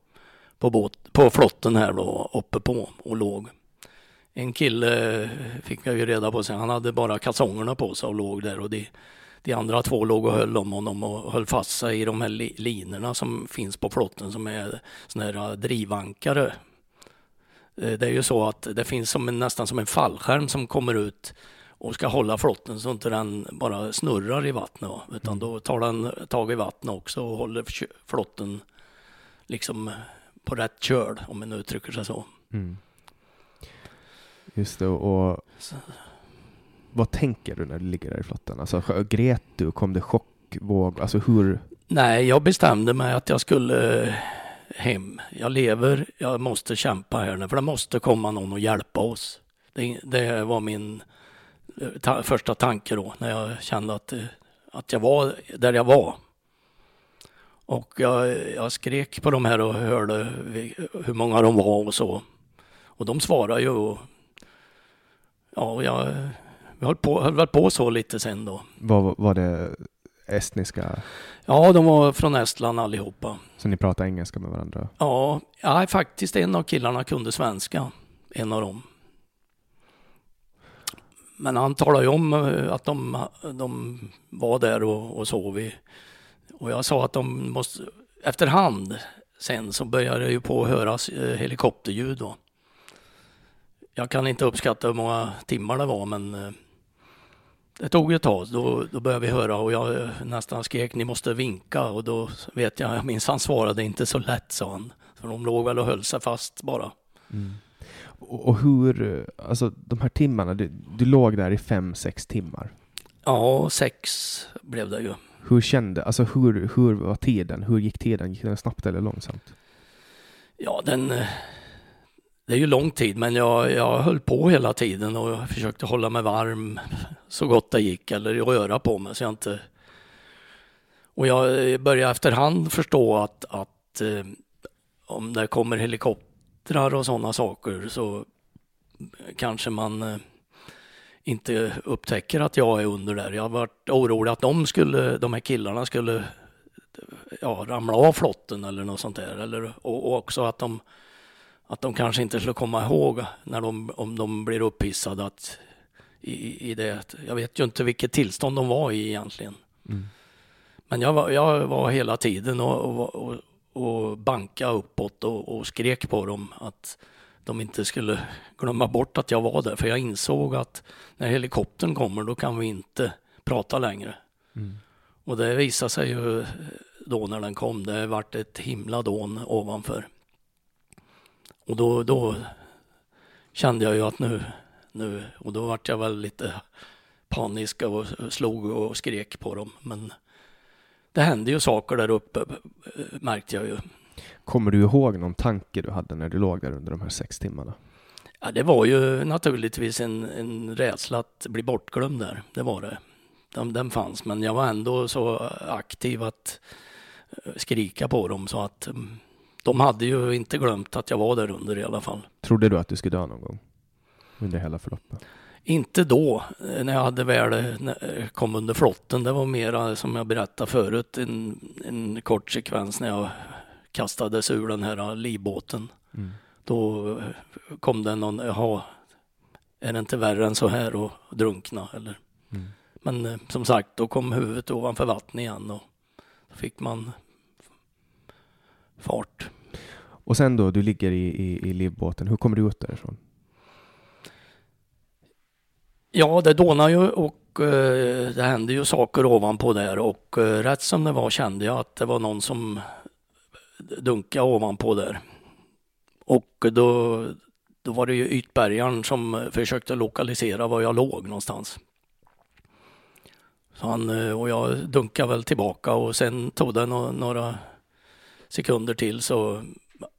på, båt, på flotten här då uppe på och låg en kille fick jag ju reda på sen, han hade bara kalsongerna på sig och låg där och de, de andra två låg och höll om honom och höll fast sig i de här li, linorna som finns på flotten som är sådana här drivankare. Eh, det är ju så att det finns som en, nästan som en fallskärm som kommer ut och ska hålla flotten så inte den bara snurrar i vattnet. Utan då tar den tag i vattnet också och håller flotten liksom på rätt köl om man uttrycker sig så. Mm. Just det, och vad tänker du när du ligger där i flotten? Alltså, grät du? Kom det chockvåg? Alltså hur? Nej, jag bestämde mig att jag skulle eh, hem. Jag lever, jag måste kämpa här nu, för det måste komma någon och hjälpa oss. Det, det var min eh, ta första tanke då, när jag kände att, eh, att jag var där jag var. Och jag, jag skrek på de här och hörde hur många de var och så. Och de svarade ju ja, jag, vi höll, på, höll väl på så lite sen då. Var, var det estniska? Ja, de var från Estland allihopa. Så ni pratade engelska med varandra? Ja, ja faktiskt en av killarna kunde svenska. En av dem. Men han talade ju om eh, att de, de var där och, och sov i. Och jag sa att de måste, efterhand sen så började det ju på att höras eh, helikopterljud då jag kan inte uppskatta hur många timmar det var men eh, det tog ett tag. Då, då började vi höra och jag eh, nästan skrek ni måste vinka och då vet jag, jag minns han svarade inte så lätt sa han. För de låg väl och höll sig fast bara. Mm. Och hur, alltså de här timmarna, du, du låg där i fem, sex timmar? Ja, sex blev det ju. Hur kände, alltså hur, hur var tiden? Hur gick tiden? Gick den snabbt eller långsamt? Ja, den, eh, det är ju lång tid, men jag, jag höll på hela tiden och försökte hålla mig varm så gott det gick eller röra på mig så jag inte... Och jag började efterhand förstå att, att eh, om det kommer helikoptrar och sådana saker så kanske man eh, inte upptäcker att jag är under där. Jag var orolig att de skulle, de här killarna skulle ja, ramla av flotten eller något sånt där. Eller, och, och också att de att de kanske inte skulle komma ihåg när de, om de blir upphissade att i, i det. Jag vet ju inte vilket tillstånd de var i egentligen. Mm. Men jag var, jag var hela tiden och, och, och, och banka uppåt och, och skrek på dem att de inte skulle glömma bort att jag var där. För jag insåg att när helikoptern kommer då kan vi inte prata längre. Mm. Och det visade sig ju då när den kom. Det vart ett himla dån ovanför. Och då, då kände jag ju att nu, nu, och då vart jag väl lite panisk och slog och skrek på dem. Men det hände ju saker där uppe märkte jag ju. Kommer du ihåg någon tanke du hade när du låg där under de här sex timmarna? Ja, det var ju naturligtvis en, en rädsla att bli bortglömd där. Det var det. Den, den fanns, men jag var ändå så aktiv att skrika på dem så att mm, de hade ju inte glömt att jag var där under i alla fall. Trodde du att du skulle dö någon gång? Under hela förloppet? Inte då, eh, när jag hade väl eh, eh, kom under flotten. Det var mera, som jag berättade förut, en, en kort sekvens när jag kastades ur den här livbåten. Mm. Då kom det någon, jaha, är det inte värre än så här att drunkna eller? Mm. Men som sagt, då kom huvudet ovanför vattnet igen och då fick man fart. Och sen då, du ligger i, i, i livbåten. Hur kommer du ut därifrån? Ja, det dånar ju och eh, det hände ju saker ovanpå där och eh, rätt som det var kände jag att det var någon som dunkade ovanpå där. Och då, då var det ju ytbärgaren som försökte lokalisera var jag låg någonstans. Så han, eh, och jag dunkade väl tillbaka och sen tog det nå- några sekunder till så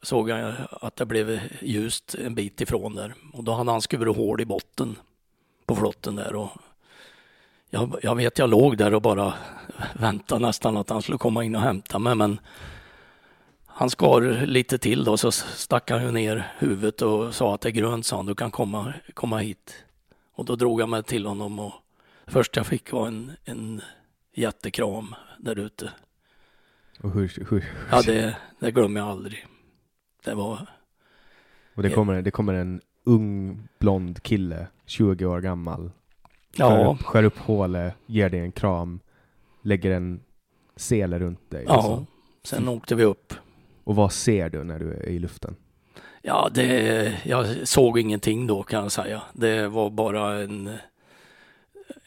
såg jag att det blev ljust en bit ifrån där och då hade han skurit hål i botten på flotten där och jag, jag vet jag låg där och bara väntade nästan att han skulle komma in och hämta mig men han skar lite till då så stack han ju ner huvudet och sa att det är grönt sa han, du kan komma, komma hit. Och då drog jag mig till honom och först jag fick var en, en jättekram där ute. Och, hur, hur, Ja det, det glömmer jag aldrig. Det var, och det, kommer, det kommer en ung blond kille, 20 år gammal. Skär, ja, upp, skär upp hålet, ger dig en kram, lägger en sele runt dig. ja. liksom. Sen åkte vi upp. Och vad ser du när du är i luften? Ja, det, jag såg ingenting då kan jag säga. Det var bara en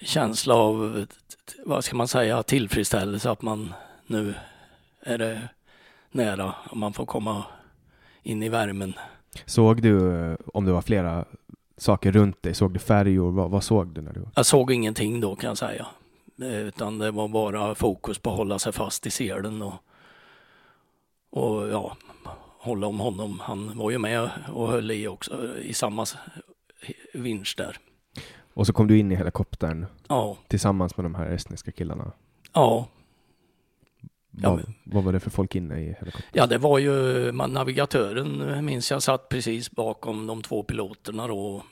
känsla av, vad ska man säga, tillfredsställelse att man nu är det nära man får komma in i värmen. Såg du, eh, om det var flera saker runt dig, såg du färjor? Vad, vad såg du när du... Jag såg ingenting då kan jag säga. Eh, Utan det var bara fokus på att hålla sig fast i selen och, och ja, hålla om honom. Han var ju med och höll i också i samma vinsch där. Och så kom du in i helikoptern Ja, tillsammans med de här estniska killarna. Ja, Vad, men- vad var det för folk inne i helikoptern? Ja, det var ju man, navigatören minns jag satt precis bakom de två piloterna då.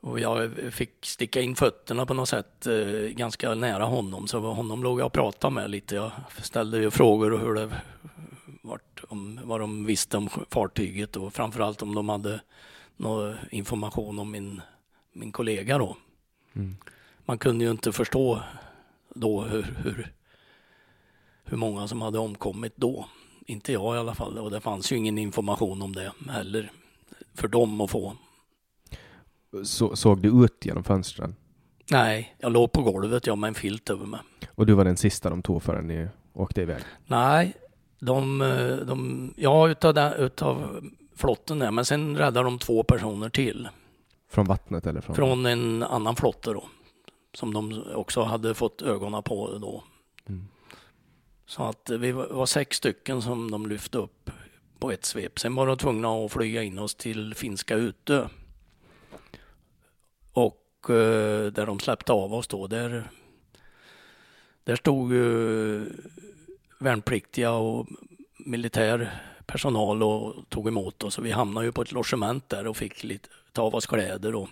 Och jag fick sticka in fötterna på något sätt eh, ganska nära honom. Så honom låg jag och pratade med lite. Jag ställde ju frågor och hur det vart, om vad de visste om fartyget och framförallt om de hade någon information om min, min kollega då. Mm. Man kunde ju inte förstå då hur, hur, hur många som hade omkommit då. Inte jag i alla fall och det fanns ju ingen information om det heller för dem att få. Så, såg du ut genom fönstren? Nej, jag låg på golvet jag med en filt över mig. Och du var den sista de tog förrän ni åkte iväg? Nej, de, de ja utav, den, utav flotten där, men sen räddade de två personer till Från vattnet eller från? från en annan flotte då. Som de också hade fått ögonen på då. Mm. Så att vi var sex stycken som de lyfte upp på ett svep. Sen var de tvungna att flyga in oss till finska Utö. Och eh, där de släppte av oss då, där, där stod ju värnpliktiga och militär personal och tog emot oss. Och vi hamnade ju på ett logement där och fick lite, ta av oss kläder och,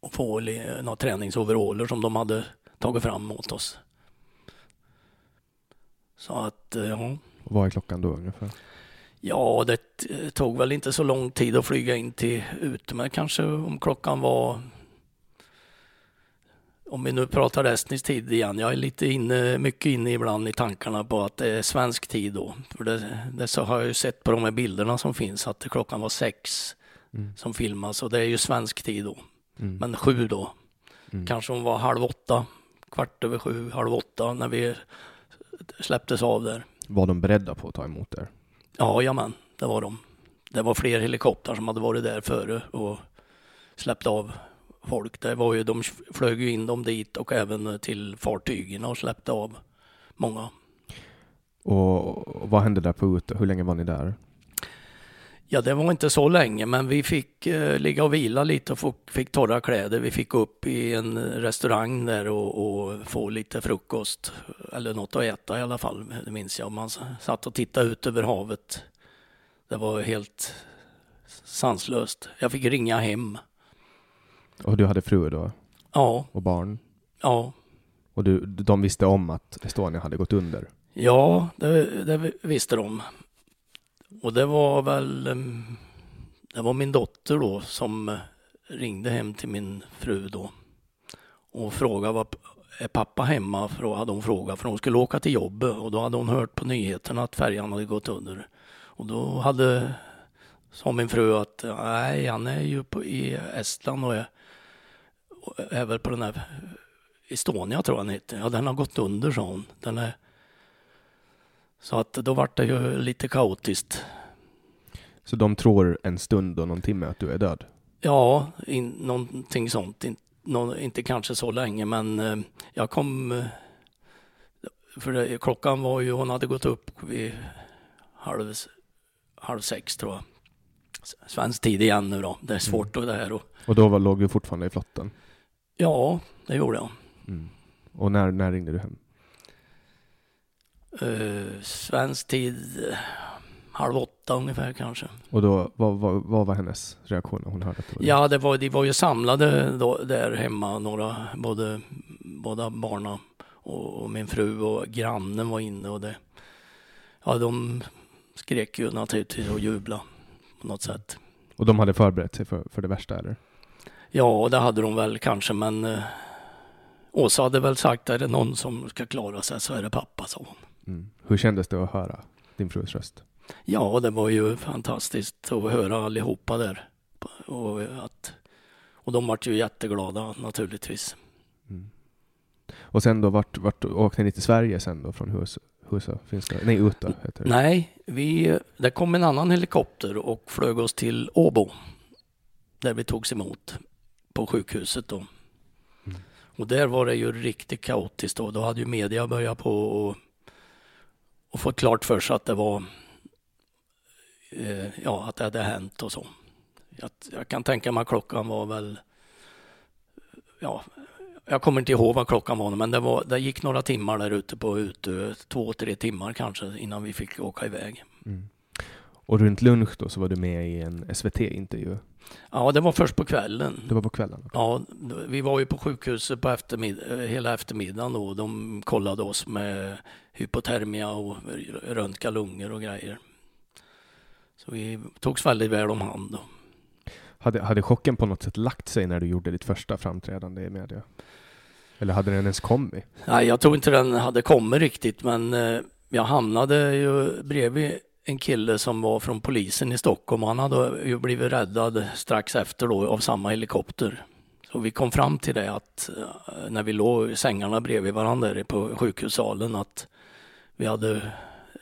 och få några träningsoveraller som de hade tagit fram åt oss. Så att, eh, ja. Vad är klockan då ungefär? Ja, det tog väl inte så lång tid att flyga in till ute, men kanske om klockan var om vi nu pratar estnisk tid igen, jag är lite inne, mycket inne ibland i tankarna på att det är svensk tid då. För det, det så har jag ju sett på de här bilderna som finns att klockan var sex Mm. som filmas och det är ju svensk tid då. Mm. Men sju då. Mm. Kanske hon var halv åtta, kvart över sju, halv åtta när vi släpptes av där. Var de beredda på att ta emot er? Ja, jamen, det var de. Det var fler helikoptrar som hade varit där före och släppt av folk. Det var ju, de flög ju in dem dit och även till fartygen och släppte av många. Och, och vad hände där på Utö? Hur länge var ni där? Ja, det var inte så länge, men vi fick eh, ligga och vila lite och få, fick torra kläder. Vi fick upp i en restaurang där och, och, få lite frukost, eller något att äta i alla fall, det minns jag. Man satt och tittade ut över havet. Det var helt sanslöst. Jag fick ringa hem. Och du hade fru då? Ja. Och barn? Ja. Och du, de visste om att Estonia hade gått under? Ja, det, det visste de. Och det var väl, ehm, det var min dotter då som eh, ringde hem till min fru då och frågade var är pappa hemma? För då hade hon frågat, för hon skulle åka till jobbet och då hade hon hört på nyheterna att färjan hade gått under. Och då hade, sa min fru att nej, han är ju på, i Estland och är, och är väl på den här Estonia tror jag han heter. Ja, den har gått under sa hon. Den är, så att då vart det ju lite kaotiskt. Så de tror en stund och någon timme att du är död? Ja, in, någonting sånt. In, no, inte kanske så länge, men eh, jag kom... Eh, för det, klockan var ju, hon hade gått upp vid halv, halv sex tror jag. Svensk tid igen nu då. Det är svårt mm. det här. Och, och då var, låg du fortfarande i flotten? Ja, det gjorde jag. Mm. Och när, när ringde du hem? Uh, svensk tid halv åtta ungefär kanske. Och då, vad, vad, vad var hennes reaktion när hon hörde att det var det? Ja, det var, de var ju samlade då, där hemma, några, både, båda barnen och, och, min fru och grannen var inne och det, ja de skrek ju naturligtvis och jublade på något sätt. Och de hade förberett sig för, för det värsta eller? Ja, det hade de väl kanske, men eh, Åsa hade väl sagt, är det någon som ska klara sig så är det pappa, sa hon. Mm. Hur kändes det att höra din frus röst? Ja, det var ju fantastiskt att höra allihopa där. Och, att, och de vart ju jätteglada naturligtvis. Mm. Och sen då, vart, vart åkte ni till Sverige sen då från Hus, Husa? Finns det? Nej, Uta heter det. Nej, vi, det kom en annan helikopter och flög oss till Åbo. Där vi togs emot på sjukhuset då. Mm. Och där var det ju riktigt kaotiskt då. Då hade ju media börjat på och och fått klart för sig att det var eh, ja, att det hade hänt och så. Jag, jag kan tänka mig att klockan var väl ja, jag kommer inte ihåg vad klockan var, men det, var, det gick några timmar där ute på Utö, två, tre timmar kanske innan vi fick åka iväg. Mm. Och runt lunch då så var du med i en SVT-intervju? Ja, det var först på kvällen. Det var på kvällen? Ja, vi var ju på sjukhuset på eftermid hela eftermiddagen då. De kollade oss med hypotermia och röntga lungor och grejer. Så vi togs väldigt väl om hand. Då. Hade, hade chocken på något sätt lagt sig när du gjorde ditt första framträdande i media? Eller hade den ens kommit? Nej, jag tror inte den hade kommit riktigt, men eh, jag hamnade ju bredvid en kille som var från polisen i Stockholm. Han hade ju blivit räddad strax efter då av samma helikopter. Så vi kom fram till det att eh, när vi låg i sängarna bredvid varandra på sjukhussalen att vi hade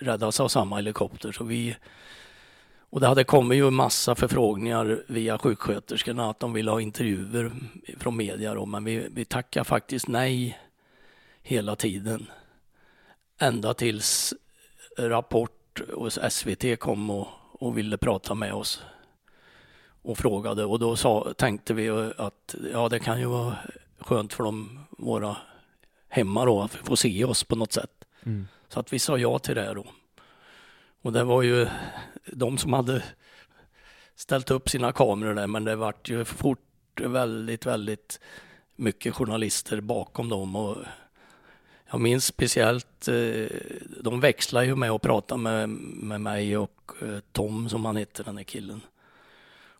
räddats av samma helikopter. Så vi, och det hade kommit ju massa förfrågningar via sjuksköterskorna att de ville ha intervjuer från media då, men vi, vi tackade faktiskt nej hela tiden. Ända tills Rapport och SVT kom och, och ville prata med oss och frågade och då sa, tänkte vi att ja, det kan ju vara skönt för dem, våra hemma då, att få se oss på något sätt. Mm. Så att vi sa ja till det då. Och det var ju de som hade ställt upp sina kameror där, men det vart ju fort väldigt, väldigt mycket journalister bakom dem. Och jag minns speciellt, eh, de växlade ju med att prata med, med mig och eh, Tom som han hette, den här killen.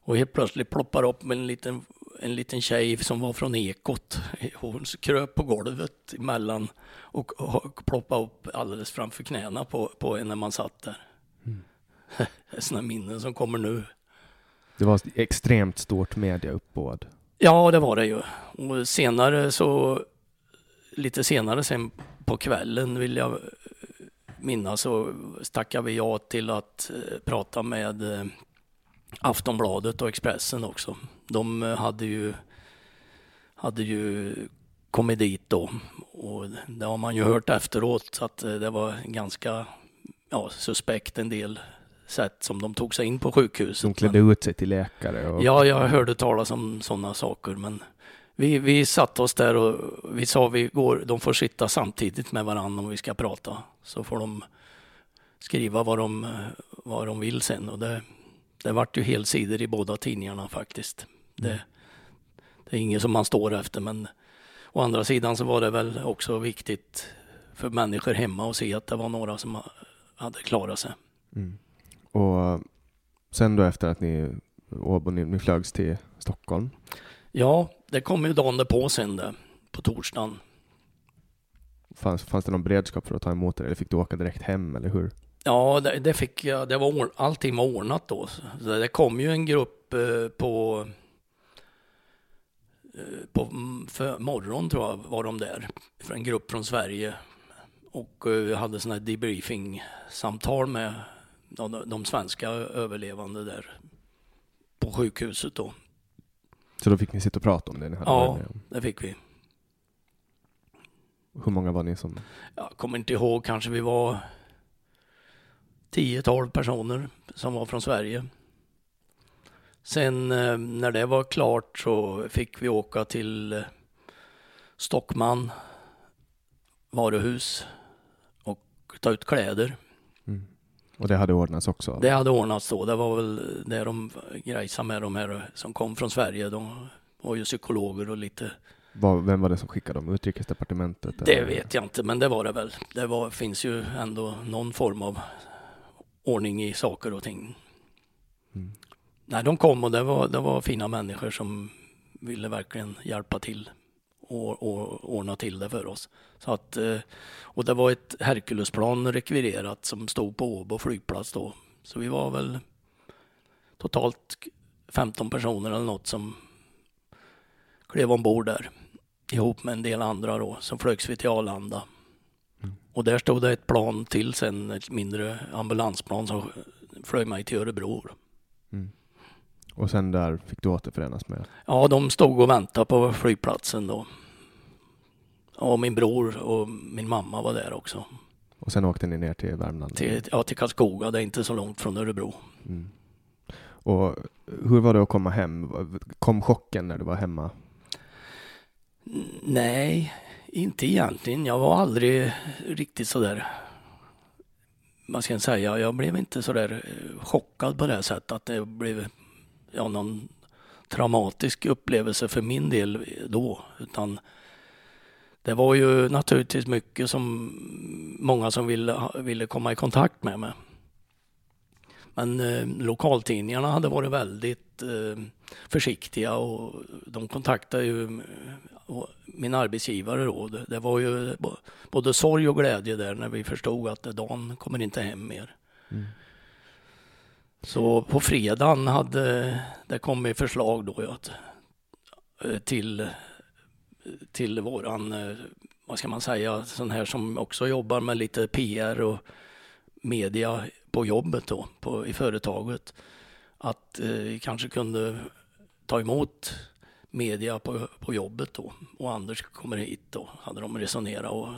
Och helt plötsligt ploppar upp en liten, en liten tjej som var från Ekot. Hon kröp på golvet emellan och, och ploppade upp alldeles framför knäna på, på en när man satt där. Mm. Sådana minnen som kommer nu. Det var extremt stort mediauppbåd. Ja, det var det ju. Och senare så, lite senare sen på kvällen vill jag minnas så stackade vi ja till att eh, prata med eh, Aftonbladet och Expressen också. De eh, hade ju, hade ju kommit dit då och det har man ju hört efteråt att det var ganska ja, suspekt en del sätt som de tog sig in på sjukhuset. De klädde Men- ut sig till läkare och... Ja, jag hörde talas om sådana saker, men vi, vi satte oss där och vi sa vi går, de får sitta samtidigt med varandra om vi ska prata. Så får de skriva vad de, vad de vill sen och det, det vart ju helsidor i båda tidningarna faktiskt. Det, det är inget som man står efter, men å andra sidan så var det väl också viktigt för människor hemma att se att det var några som ha- hade klarat sig. Mm. Och sen då efter att ni, Åbo, ni, ni flögs till Stockholm. Ja, det kom ju dagen därpå sen det, på torsdagen. Fanns, fanns det någon beredskap för att ta emot er eller fick du åka direkt hem eller hur? Ja, det, det fick jag. Det var, allting var ordnat då. Så det kom ju en grupp eh, på eh, på m- för morgon tror jag var de där. En grupp från Sverige. Och eh, hade sådana här debriefing-samtal med de svenska överlevande där på sjukhuset då. Så då fick ni sitta och prata om det ni hade Ja. med. Det fick vi. Hur många var ni som... Jag kommer inte ihåg, kanske vi var 10-12 personer som var från Sverige. Sen eh, när det var klart så fick vi åka till eh, Stockman varuhus och ta ut kläder. Och det hade ordnats också? Det hade ordnats då. Det var väl det de grejsade med de här som kom från Sverige. De var ju psykologer och lite Var, vem var det som skickade dem? Utrikesdepartementet? Det eller? vet jag inte, men det var det väl. Det var, finns ju ändå någon form av ordning i saker och ting. Mm. Nej, de kom och det var, det var fina människor som ville verkligen hjälpa till och, och ordna till det för oss. Så att, eh, och det var ett Herculesplan rekvirerat som stod på Åbo flygplats då. Så vi var väl totalt 15 personer eller något som klev ombord där ihop med en del andra då. Så flögs vi till Arlanda. Och där stod det ett plan till sen, ett mindre ambulansplan som flög mig till Örebro. Och sen där fick du återförenas med? Ja, de stod och väntade på flygplatsen då. Och min bror och min mamma var där också. Och sen åkte ni ner till Värmland? Till, ja, till Karlskoga, det är inte så långt från Örebro. Mm. Och hur var det att komma hem? Kom chocken när du var hemma? Nej, inte egentligen. Jag var aldrig riktigt sådär, vad ska jag säga, jag blev inte sådär eh, chockad på det sättet att det blev ja, någon traumatisk upplevelse för min del då. Utan det var ju naturligtvis mycket som många som ville, ville komma i kontakt med mig. Men eh, lokaltidningarna hade varit väldigt eh, försiktiga och de kontaktade ju eh, och min arbetsgivare då. Det, det var ju både sorg och glädje där när vi förstod att Dan kommer inte hem mer. Mm. Så på fredagen hade det kommit förslag då att, eh, till, till våran, eh, vad ska man säga, sån här som också jobbar med lite PR och media på jobbet då, på, i företaget. Att eh, kanske kunde ta emot media på, på jobbet då. Och Anders kommer hit då, hade de resonerat. Och,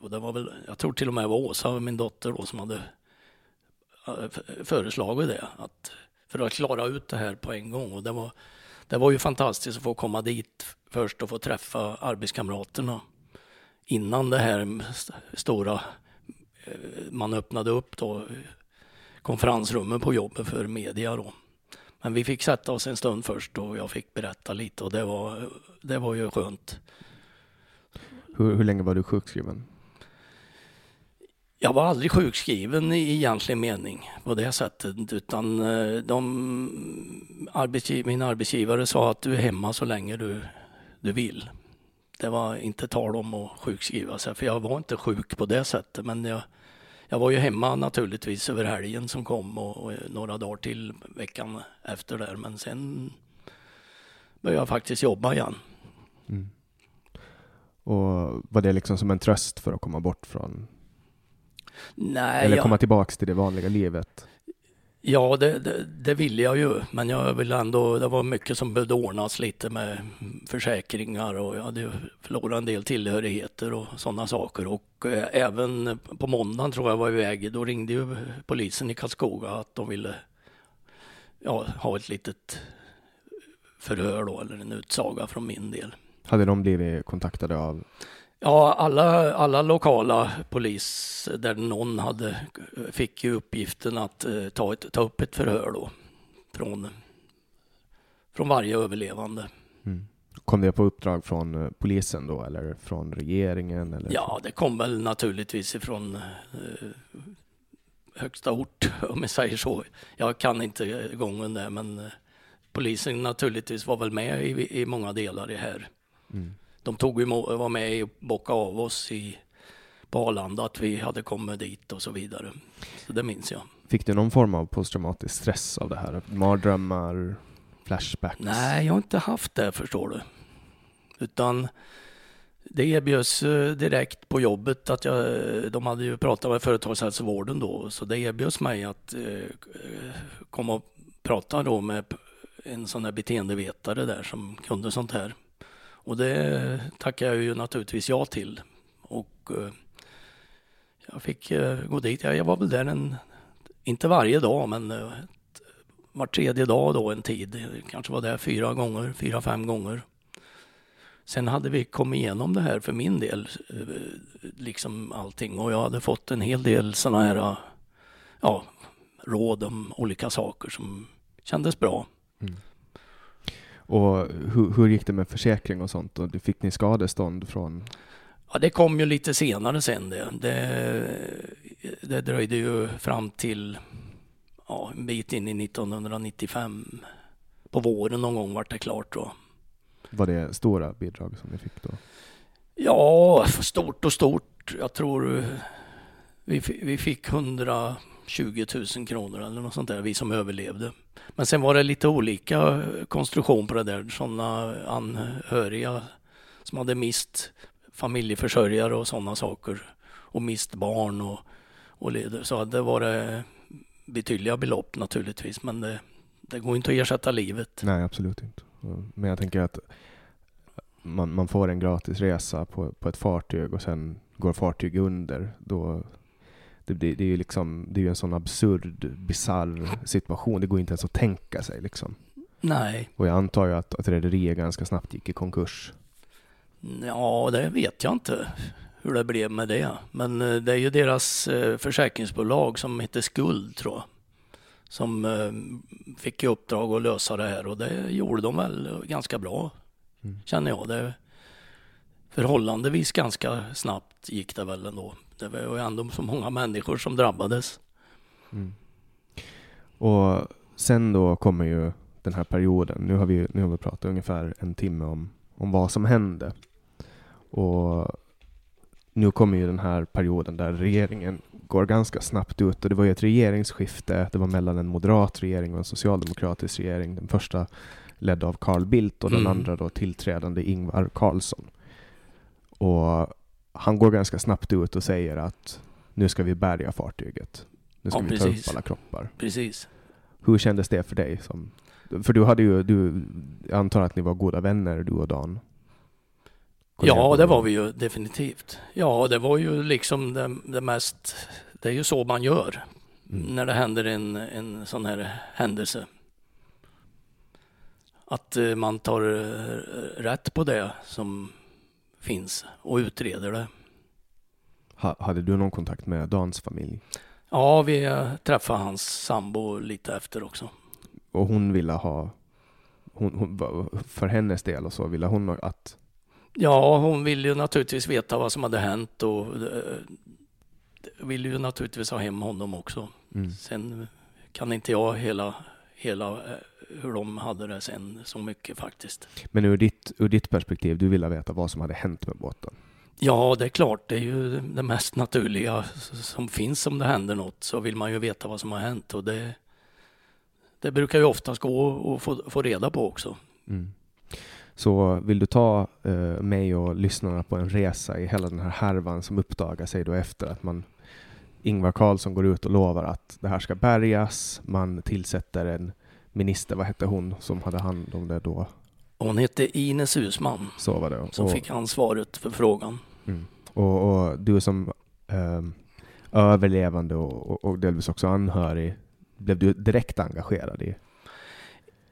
och det var väl, jag tror till och med det var Åsa, min dotter då, som hade föreslagit det. Att, för att klara ut det här på en gång. Och det var, det var ju fantastiskt att få komma dit först och få träffa arbetskamraterna innan det här stora eh, man öppnade upp då konferensrummen på jobbet för media då. Men vi fick sätta oss en stund först och jag fick berätta lite och det var, det var ju skönt. Hur, hur länge var du sjukskriven? Jag var aldrig sjukskriven i egentlig mening på det sättet utan eh, de, arbetsgiv, min arbetsgivare sa att du är hemma så länge du, du vill. Det var inte tal om att sjukskriva sig för jag var inte sjuk på det sättet men jag, jag var ju hemma naturligtvis över helgen som kom och, och några dagar till veckan efter där men sen började jag faktiskt jobba igen. Mm. Och var det liksom som en tröst för att komma bort från, Nej, eller jag- komma tillbaks till det vanliga livet? Ja, det, det, det ville jag ju, men jag vill ändå, det var mycket som behövde ordnas lite med försäkringar och jag hade förlorat en del tillhörigheter och sådana saker. Och eh, även på måndagen tror jag var iväg, då ringde ju polisen i Karlskoga att de ville ja, ha ett litet förhör då, eller en utsaga från min del. Hade de blivit kontaktade av? Ja, alla, alla lokala polis där någon hade, fick ju uppgiften att eh, ta, ett, ta upp ett förhör då från, från varje överlevande. Mm. Kom det på uppdrag från eh, polisen då eller från regeringen? Eller? Ja, det kom väl naturligtvis ifrån eh, högsta ort om jag säger så. Jag kan inte gången där men eh, polisen naturligtvis var väl med i, i många delar i här. Mm. De tog ju, var med och bockade av oss i, på Arlanda att vi hade kommit dit och så vidare. Så det minns jag. Fick du någon form av posttraumatisk stress av det här? Mardrömmar, flashbacks? Nej, jag har inte haft det förstår du. Utan det erbjöds eh, direkt på jobbet att jag, de hade ju pratat med företagshälsovården då, så det erbjöds mig att eh, komma och prata då med en sån här beteendevetare där som kunde sånt här. Och det tackar jag ju naturligtvis ja till. Och eh, jag fick eh, gå dit. Jag var väl där en, inte varje dag, men eh, var tredje dag då en tid. Kanske var där fyra gånger, fyra, fem gånger. Sen hade vi kommit igenom det här för min del, liksom allting. Och jag hade fått en hel del sådana här ja, råd om olika saker som kändes bra. Mm. Och hur, hur gick det med försäkring och sånt? Och fick ni skadestånd från? Ja, det kom ju lite senare sen det. Det, det dröjde ju fram till ja, en bit in i 1995. På våren någon gång vart det klart då. Var det stora bidrag som ni fick då? Ja, stort och stort. Jag tror vi, vi fick 20 000 kronor eller något sånt där, vi som överlevde. Men sen var det lite olika konstruktion på det där. Sådana anhöriga som hade mist familjeförsörjare och sådana saker och mist barn och, och leder. Så det var det betydliga belopp naturligtvis, men det, det går inte att ersätta livet. Nej, absolut inte. Men jag tänker att man, man får en gratis resa på, på ett fartyg och sen går fartyg under, då det, det, det är ju liksom, det är en sån absurd, bizarr situation. Det går inte ens att tänka sig liksom. Nej. Och jag antar ju att, att rederiet ganska snabbt gick i konkurs. Ja, det vet jag inte hur det blev med det. Men eh, det är ju deras eh, försäkringsbolag som heter Skuld tror jag. Som eh, fick i uppdrag att lösa det här och det gjorde de väl ganska bra. Mm. Känner jag. Det förhållandevis ganska snabbt gick det väl ändå. Det var ju ändå så många människor som drabbades. Mm. Och sen då kommer ju den här perioden. Nu har vi, nu har vi pratat ungefär en timme om, om vad som hände. Och nu kommer ju den här perioden där regeringen går ganska snabbt ut och det var ju ett regeringsskifte. Det var mellan en moderat regering och en socialdemokratisk regering. Den första ledd av Carl Bildt och den mm. andra då tillträdande Ingvar Carlsson. Och han går ganska snabbt ut och säger att nu ska vi bärga fartyget. Nu ska ja, vi ta upp alla kroppar. Precis. Hur kändes det för dig? Som, för du hade ju, du, jag antar att ni var goda vänner du och Dan? Ja, det var vi ju definitivt. Ja, det var ju liksom det, det mest, det är ju så man gör mm. när det händer en, en sån här händelse. Att eh, man tar eh, rätt på det som finns och utreder det. Ha, hade du någon kontakt med Dans familj? Ja, vi träffade hans sambo lite efter också. Och hon ville ha, hon, hon, för hennes del och så, ville hon att? Ja, hon ville ju naturligtvis veta vad som hade hänt och uh, ville ju naturligtvis ha hem honom också. Mm. Sen kan inte jag hela, hela uh, hur de hade det sen så mycket faktiskt. Men ur ditt, ur ditt perspektiv, du ville veta vad som hade hänt med båten? Ja, det är klart. Det är ju det mest naturliga som finns om det händer något. Så vill man ju veta vad som har hänt och det, det brukar ju oftast gå att få, få reda på också. Mm. Så vill du ta eh, mig och lyssnarna på en resa i hela den här härvan som uppdagar sig då efter att man Ingvar Carlsson går ut och lovar att det här ska bärgas. Man tillsätter en minister, vad hette hon som hade hand om det då? Hon hette Ines Husman Så var det. som och, fick ansvaret för frågan. mm. och, och du som ehm, överlevande och, och, och delvis också anhörig, blev du direkt engagerad i?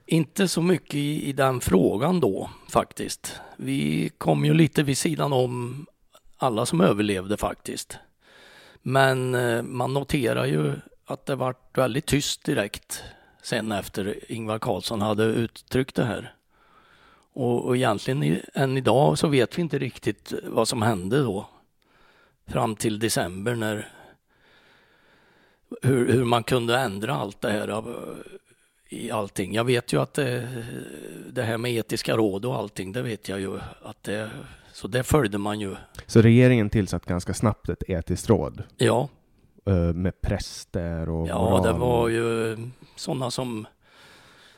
Inte så mycket i, i den frågan då faktiskt. Vi kom ju lite vid sidan om alla som överlevde faktiskt. Men eh, man noterar ju att det vart väldigt tyst direkt sen efter Ingvar Carlsson hade uttryckt det här. Och, och egentligen än idag så vet vi inte riktigt vad som hände då. Fram till december när hur, hur man kunde ändra allt det här av- i allting. Jag vet ju att det, det här med etiska råd och allting, det vet jag ju att det, så det följde man ju. Så regeringen tillsatte ganska snabbt ett etiskt råd Ja, med präster och ja moral. det var ju sådana som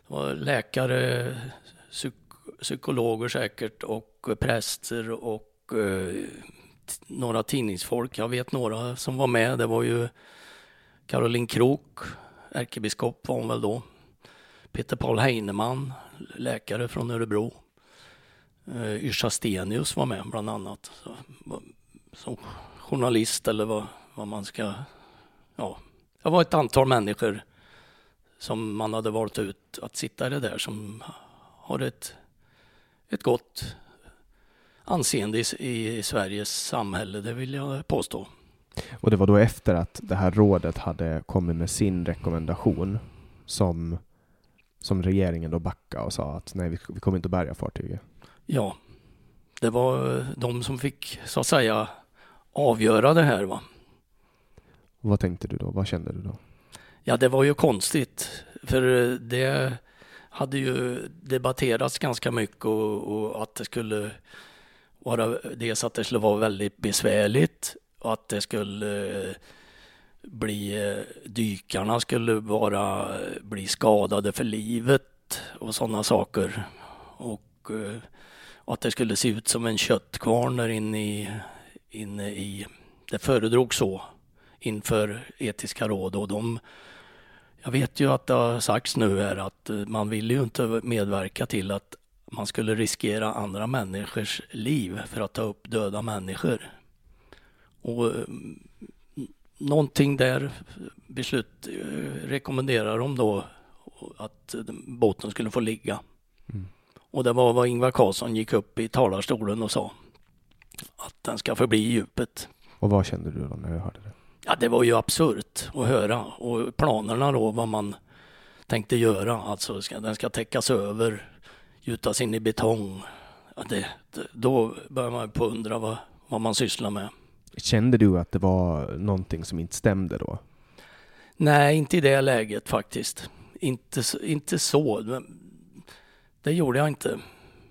var läkare, psyk, psykologer säkert och präster och eh, några tidningsfolk. Jag vet några som var med. Det var ju Caroline Krook, ärkebiskop var hon väl då. Peter Paul Heinemann, läkare från Örebro. Uh, Yrsa Stenius var med bland annat. Så, som journalist eller vad, vad man ska... Ja, det var ett antal människor som man hade valt ut att sitta i det där som har ett, ett gott anseende i, i Sveriges samhälle, det vill jag påstå. Och det var då efter att det här rådet hade kommit med sin rekommendation som, som regeringen då backade och sa att nej, vi, vi kommer inte att bärga fartyget. Ja, det var de som fick så att säga avgöra det här. Va? Vad tänkte du då? Vad kände du då? Ja, det var ju konstigt, för det hade ju debatterats ganska mycket och, och att det skulle vara dels att det skulle vara väldigt besvärligt och att det skulle eh, bli eh, dykarna skulle vara eh, bli skadade för livet och sådana saker. Och, och att det skulle se ut som en köttkvarn där inne i, inne i det föredrog så inför etiska råd och de jag vet ju att det har sagts nu här att eh, man vill ju inte medverka till att man skulle riskera andra människors liv för att ta upp döda människor. Och eh, någonting där beslut eh, rekommenderar de då att båten skulle få ligga. Mm. Och det var vad Ingvar Carlsson gick upp i talarstolen och sa. Att den ska förbli i djupet. Och vad kände du då när du hörde det? Ja, det var ju absurt att höra. Och planerna då, vad man tänkte göra. Alltså, ska, den ska täckas över, gjutas in i betong. Ja, det, det, då börjar man på undra vad, vad man sysslar med. Kände du att det var någonting som inte stämde då? Nej, inte i det läget faktiskt. Inte, inte så. Det gjorde jag inte.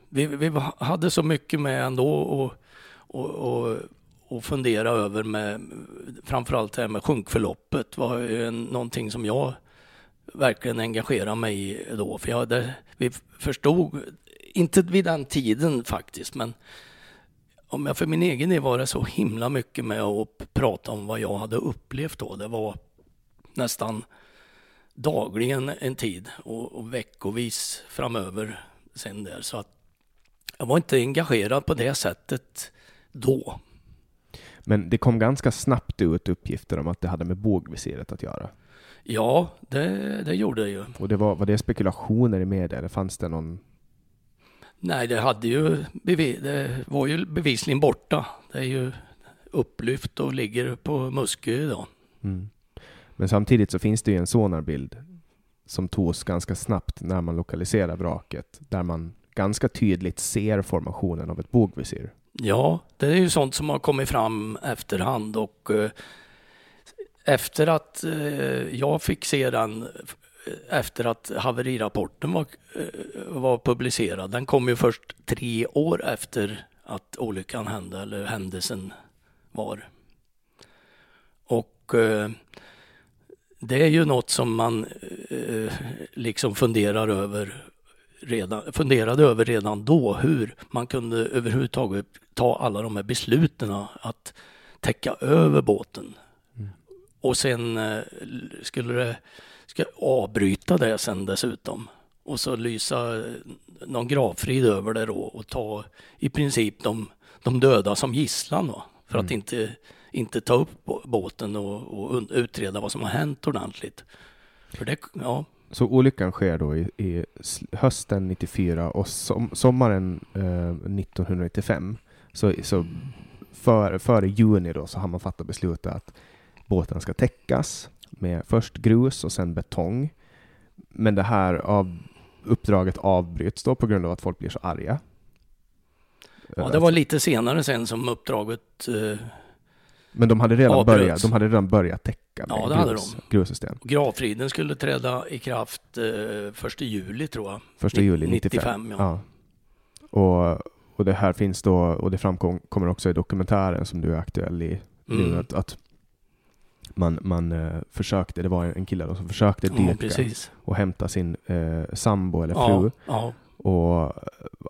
Vi, vi hade så mycket med ändå och, och, och, och fundera över med framförallt det här med sjunkförloppet var ju en, någonting som jag verkligen engagerade mig i då. För jag hade, vi förstod, inte vid den tiden faktiskt, men om jag för min egen del var det så himla mycket med att prata om vad jag hade upplevt då. Det var nästan dagligen en tid och, och veckovis framöver sen där. Så att jag var inte engagerad på det sättet då. Men det kom ganska snabbt ut uppgifter om att det hade med bågvisiret att göra. Ja, det, det gjorde det ju. Och det var, var det spekulationer i media eller fanns det någon... Nej, det hade ju det var ju bevisligen borta. Det är ju upplyft och ligger på Muskö idag. Mm. Men samtidigt så finns det ju en sonarbild som togs ganska snabbt när man lokaliserar vraket, där man ganska tydligt ser formationen av ett bågvisir. Ja, det är ju sånt som har kommit fram efterhand och eh, efter att eh, jag fick se den eh, efter att haverirapporten var, eh, var publicerad. Den kom ju först tre år efter att olyckan hände, eller händelsen var. Och eh, det är ju något som man eh, liksom funderar över redan, funderade över redan då hur man kunde överhuvudtaget ta alla de här besluten att täcka över båten. Och sen eh, skulle det ska avbryta det sen dessutom. Och så lysa eh, någon gravfrid över det då och ta i princip de, de döda som gisslan då. För att inte, inte ta upp bå- båten och, och utreda vad som har hänt ordentligt. För det, ja, Så olyckan sker då i, i hösten 94 och som, sommaren eh, 1995. Så, så för, före juni då så har man fattat beslutet att båten ska täckas med först grus och sen betong. Men det här av, uppdraget avbryts då på grund av att folk blir så arga. ja, det var lite senare sen som uppdraget eh, Men de hade redan, avbröts. börjat, de hade redan börjat täcka Ja, det hade grus, de. grus och sten. Gravfriden skulle träda i kraft eh, första juli tror jag. Första juli 95. 95, ja. Och, och det här finns då, och det framkommer också i dokumentären som du är aktuell i nu, Mm. att, att man, man eh, försökte, det var en kille som försökte Ja, dyka precis. och hämta sin eh, sambo eller fru. Ja, ja, Och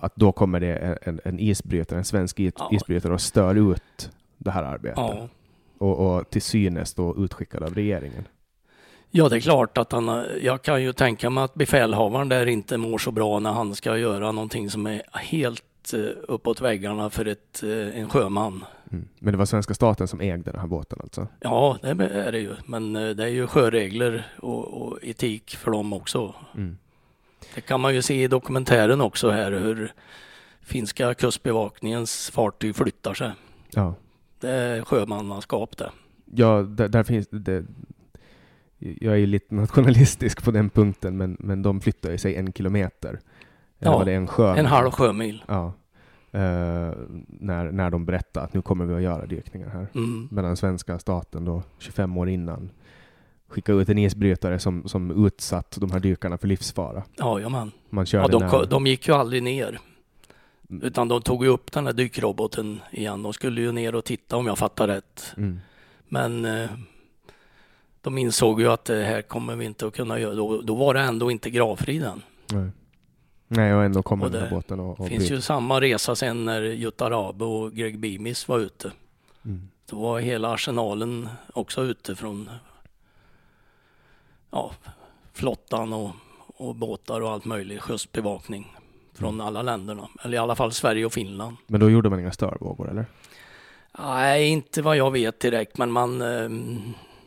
att då kommer det en, en, en isbrytare, en svensk is, Ja. isbrytare och stör ut det här arbetet. ja. Och, och till synes då utskickad av regeringen. ja, det är klart att han, jag kan ju tänka mig att befälhavaren där inte mår så bra när han ska göra någonting som är helt eh, uppåt väggarna för ett, eh, en sjöman. Mm. Men det var svenska staten som ägde den här båten alltså? Ja, det är det ju. Men eh, det är ju sjöregler och, och etik för dem också. Mm. Det kan man ju se i dokumentären också här hur finska kustbevakningens fartyg flyttar sig. Ja. Är sjömannaskap det. Ja, där, där finns det. Jag är ju lite nationalistisk på den punkten, men, men de flyttar ju sig en kilometer. Eller Ja, var det en sjö? En halv sjömil. Ja. Eh, när, när de berättar att nu kommer vi att göra dykningar här. Mm. Medan svenska staten då, 25 år innan, skickade ut en isbrytare som, som utsatt de här dykarna för livsfara. Jajamän. Man Ja, körde de, när, de gick ju aldrig ner. Utan de tog ju upp den här dykroboten igen. De skulle ju ner och titta om jag fattar rätt. mm. Men eh, de insåg ju att det här kommer vi inte att kunna göra. Då, då var det ändå inte gravfriden. Nej. Nej, och ändå kommer den här båten och, och finns bryter. ju samma resa sen när Jutta Rabe och Greg Beamis var ute. Mm. Då var hela arsenalen också ute från ja, flottan och, och båtar och allt möjligt, kustbevakning från alla länderna. Eller i alla fall Sverige och Finland. Men då gjorde man inga störvågor, eller? Nej, inte vad jag vet direkt, men man, eh,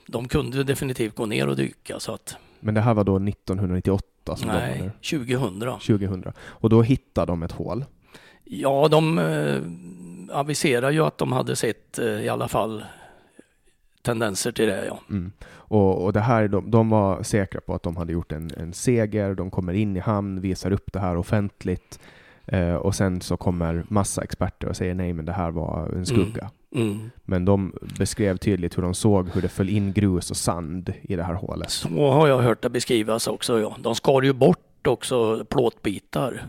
de kunde definitivt gå ner och dyka. Så att, Men det här var då 1998 som de nej, där. 2000. 2000. Och då hittade de ett hål. Ja, de eh, aviserar ju att de hade sett eh, i alla fall tendenser till det. Ja. Mm. Och, och det här, de, de var säkra på att de hade gjort en, en seger. De kommer in i hamn, visar upp det här offentligt. Eh, och sen så kommer massa experter och säger nej, men det här var en skugga. Mm. Men de beskrev tydligt hur de såg hur det föll in grus och sand i det här hålet. Så har jag hört det beskrivas också. Ja. De skar ju bort också plåtbitar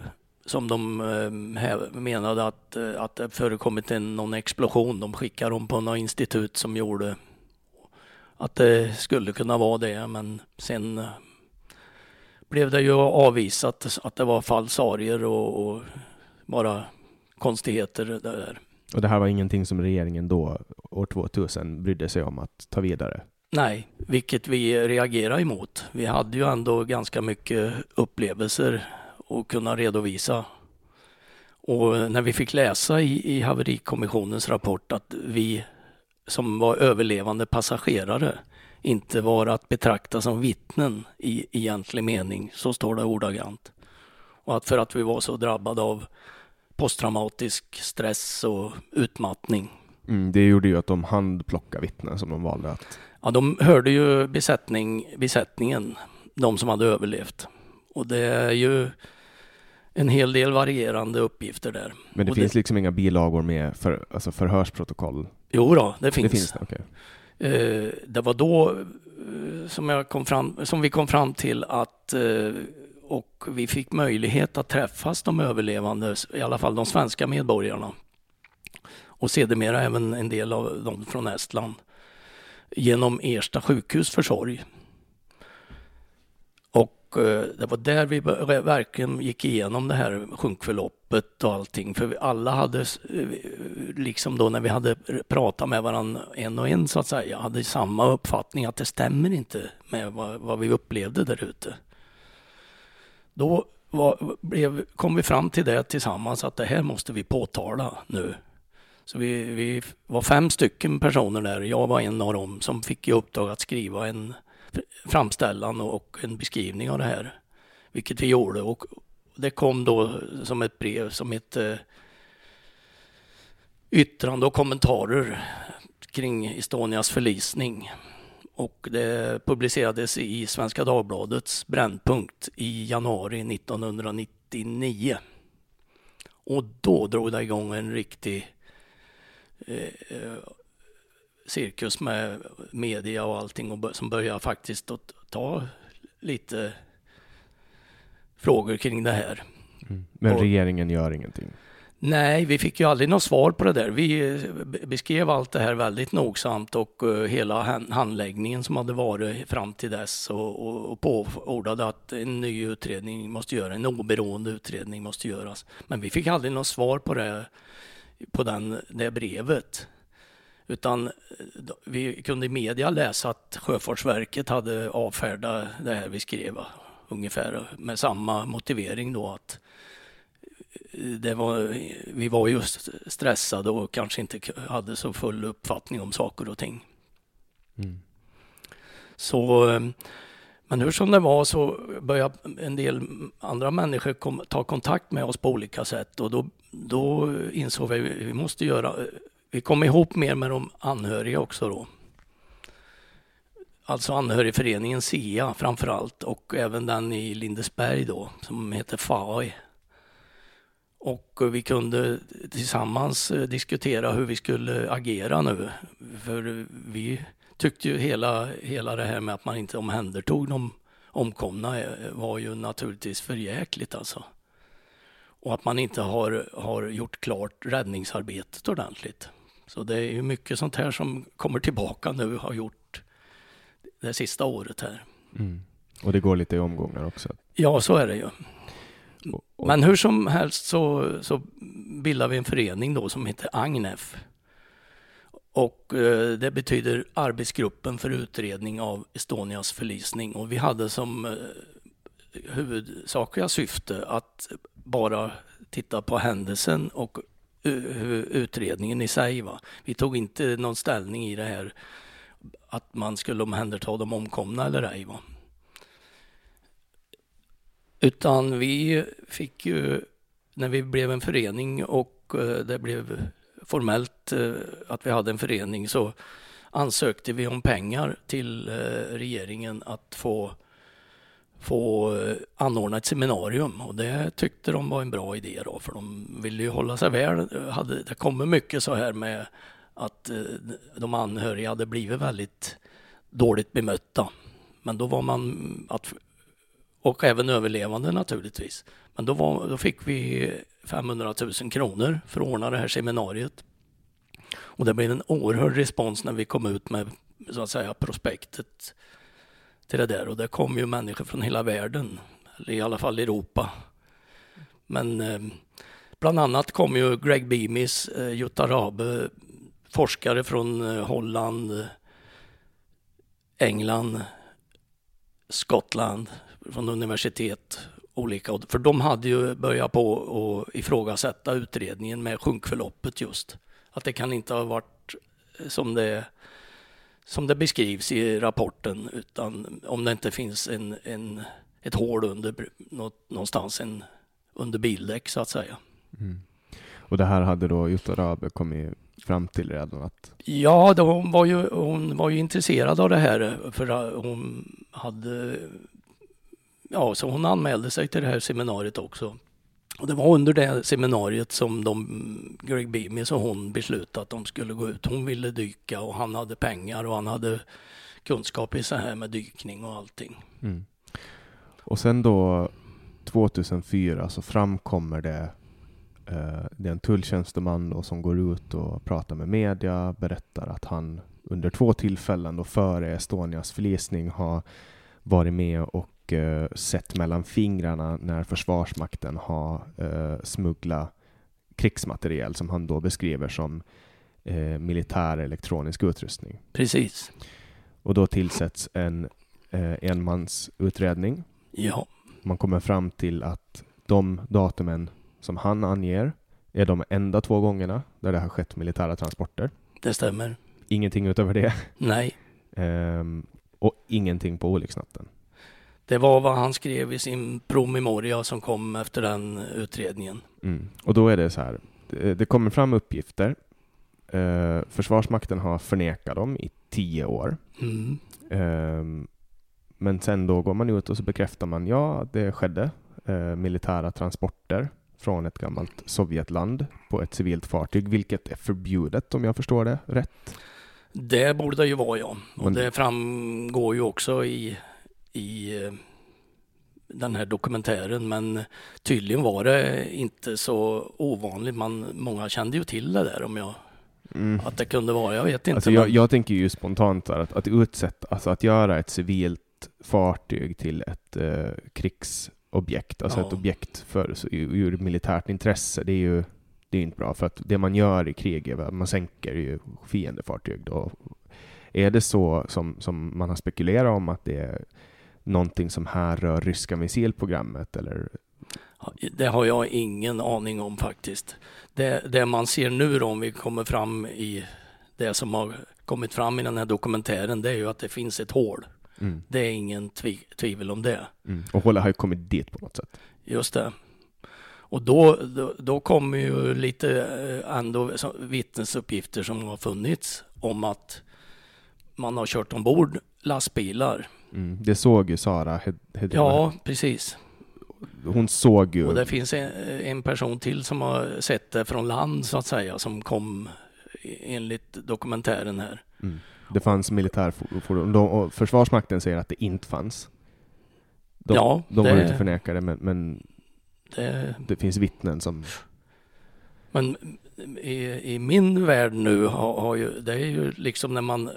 som de eh, menade att, eh, att det förekommit en, någon explosion. De skickade dem på något institut som gjorde att det skulle kunna vara det. Men sen eh, blev det ju avvisat att det var falsarier och, och bara konstigheter där. Och det här var ingenting som regeringen då, år 2000, brydde sig om att ta vidare. Nej, vilket vi reagerar emot. Vi hade ju ändå ganska mycket upplevelser att kunna redovisa. Och när vi fick läsa i, i haverikommissionens rapport att vi som var överlevande passagerare inte var att betrakta som vittnen i egentlig mening, så står det ordagrant. Och att för att vi var så drabbade av posttraumatisk stress och utmattning Mm, det gjorde ju att de handplockade vittnen som de valde att... Ja, de hörde ju besättning, besättningen, de som hade överlevt. Och det är ju en hel del varierande uppgifter där. Men det Och finns liksom inga bilagor med för, alltså förhörsprotokoll? Jo då, det finns. Det finns det, okej. Eh, det var då eh, som, jag kom fram, som vi kom fram till att eh, och vi fick möjlighet att träffas de överlevande, i alla fall de svenska medborgarna. Och sedermera även en del av dem från Estland. Genom Ersta sjukhus försorg. Eh, det var där vi verkligen gick igenom det här sjunkförloppet och allting. För alla hade, eh, eh, liksom då när vi hade pratat med varandra en och en så att säga, hade samma uppfattning att det stämmer inte med vad, vad vi upplevde där ute. Då var, blev, kom vi fram till det tillsammans att det här måste vi påtala nu. Så vi, vi var fem stycken personer där, jag var en av dem, som fick i uppdrag att skriva en framställan och en beskrivning av det här. Vilket vi gjorde och det kom då som ett brev som ett eh, yttrande och kommentarer kring Estonias förlisning. Och det publicerades i Svenska Dagbladets Brännpunkt i januari 1999. Och då drog det igång en riktig eh cirkus med media och allting och som börjar faktiskt att ta lite frågor kring det här. Mm. Men och, regeringen gör ingenting? Nej, vi fick ju aldrig något svar på det där. Vi beskrev allt det här väldigt nogsamt och uh, hela handläggningen som hade varit fram till dess och, och, och påordade att en ny utredning måste göras, en oberoende utredning måste göras. Men vi fick aldrig något svar på det, på den, det brevet. Utan eh, vi kunde i media läsa att Sjöfartsverket hade avfärdat det här vi skrev ungefär med samma motivering då att eh, det var, vi var just stressade och kanske inte hade så full uppfattning om saker och ting. Mm. Så, eh, men hur som det var så började en del andra människor kom, ta kontakt med oss på olika sätt och då, då insåg vi att vi måste göra vi kom ihop mer med de anhöriga också då. Alltså anhörigföreningen SIA framför allt och även den i Lindesberg då som heter FAI. Och vi kunde tillsammans eh, diskutera hur vi skulle agera nu. För vi tyckte ju hela, hela det här med att man inte omhändertog de omkomna eh, var ju naturligtvis förjäkligt alltså. Och att man inte har, har gjort klart räddningsarbetet ordentligt. Så det är ju mycket sånt här som kommer tillbaka nu och har gjort det sista året här. Mm. Och det går lite i omgångar också? Ja, så är det ju. Men hur som helst så, så bildar vi en förening då som heter AGNEF. Och eh, det betyder Arbetsgruppen för utredning av Estonias förlisning. Och vi hade som eh, huvudsakliga syfte att bara titta på händelsen och utredningen i sig. Va? Vi tog inte någon ställning i det här att man skulle omhänderta de omkomna eller ej. Va? Utan vi fick ju, när vi blev en förening och eh, det blev formellt eh, att vi hade en förening så ansökte vi om pengar till eh, regeringen att få få eh, anordna ett seminarium och det tyckte de var en bra idé då för de ville ju hålla sig väl. Det kommer mycket så här med att eh, de anhöriga hade blivit väldigt dåligt bemötta. Men då var man att och även överlevande naturligtvis. Men då, var, då fick vi 500 000 kronor för att ordna det här seminariet. Och det blev en oerhörd respons när vi kom ut med så att säga prospektet till det där och det kom ju människor från hela världen, eller i alla fall Europa. Men eh, bland annat kom ju Greg Beamis, eh, Jutta Rabe, forskare från eh, Holland, England, Skottland, från universitet olika. För de hade ju börjat på att ifrågasätta utredningen med sjunkförloppet just. Att det kan inte ha varit eh, som det som det beskrivs i rapporten, utan om det inte finns en, en, ett hål under, någonstans en, under bildäck så att säga. Mm. Och det här hade då Jutta Rabe kommit fram till redan att? Ja, då, hon, var ju, hon var ju intresserad av det här för hon hade Ja, så hon anmälde sig till det här seminariet också. Och det var under det seminariet som de, Greg Beamis och hon beslutade att de skulle gå ut. Hon ville dyka och han hade pengar och han hade kunskap i så här med dykning och allting. Mm. Och sen då 2004 så framkommer det eh, det är en tulltjänsteman då som går ut och pratar med media, berättar att han under två tillfällen då före Estonias förlisning har varit med och och eh, sett mellan fingrarna när Försvarsmakten har eh, smugglat krigsmateriel som han då beskriver som eh, militär elektronisk utrustning. Precis. Och då tillsätts en eh, enmansutredning. Ja, Man kommer fram till att de datumen som han anger är de enda två gångerna där det har skett militära transporter. det stämmer. Ingenting utöver det. Nej, Ehm, och ingenting på olycksnatten. Det var vad han skrev i sin promemoria som kom efter den utredningen. Mm. Och då är det så här, det, kommer fram uppgifter. Eh, Försvarsmakten har förnekat dem i tio år. Mm. Ehm, men sen då går man ut och så bekräftar man, ja, det skedde eh, militära transporter från ett gammalt Sovjetland på ett civilt fartyg, vilket är förbjudet om jag förstår det rätt. Det borde det ju vara ja. Och Men- det framgår ju också i, i eh, den här dokumentären. Men tydligen var det inte så ovanligt. Man, många kände ju till det där om jag, Mm. att det kunde vara. Jag vet inte. Alltså jag, jag tänker ju spontant att, att utsätta, alltså att göra ett civilt fartyg till ett eh, krigsobjekt, alltså Ja. ett objekt för, så, ur, ur militärt intresse, det är ju det är inte bra. För att det man gör i krig är att man sänker ju fiendefartyg. Då. Är det så som, som man har spekulerat om att det är någonting som här rör ryska missilprogrammet eller det har jag ingen aning om faktiskt. Det, det man ser nu då, om vi kommer fram i det som har kommit fram i den här dokumentären, det är ju att det finns ett hål. mm. Det är ingen tvi, tvivel om det. Mm. Och hålla har ju kommit dit på något sätt. Just det. Och då, då, då kommer ju lite eh, ändå vittnesuppgifter som har funnits om att man har kört ombord lastbilar. Mm. Det såg ju Sara Hed- Hedin. Ja, precis. Hon såg ju Och det finns en, en person till som har sett det från land så att säga, som kom enligt dokumentären här. Mm. Det fanns militärfordon. De, och Försvarsmakten säger att det inte fanns. De, Ja, de det- och förnekar det, men, men Det, det finns vittnen som... Men i, i min värld nu har, har ju, det är ju liksom när man,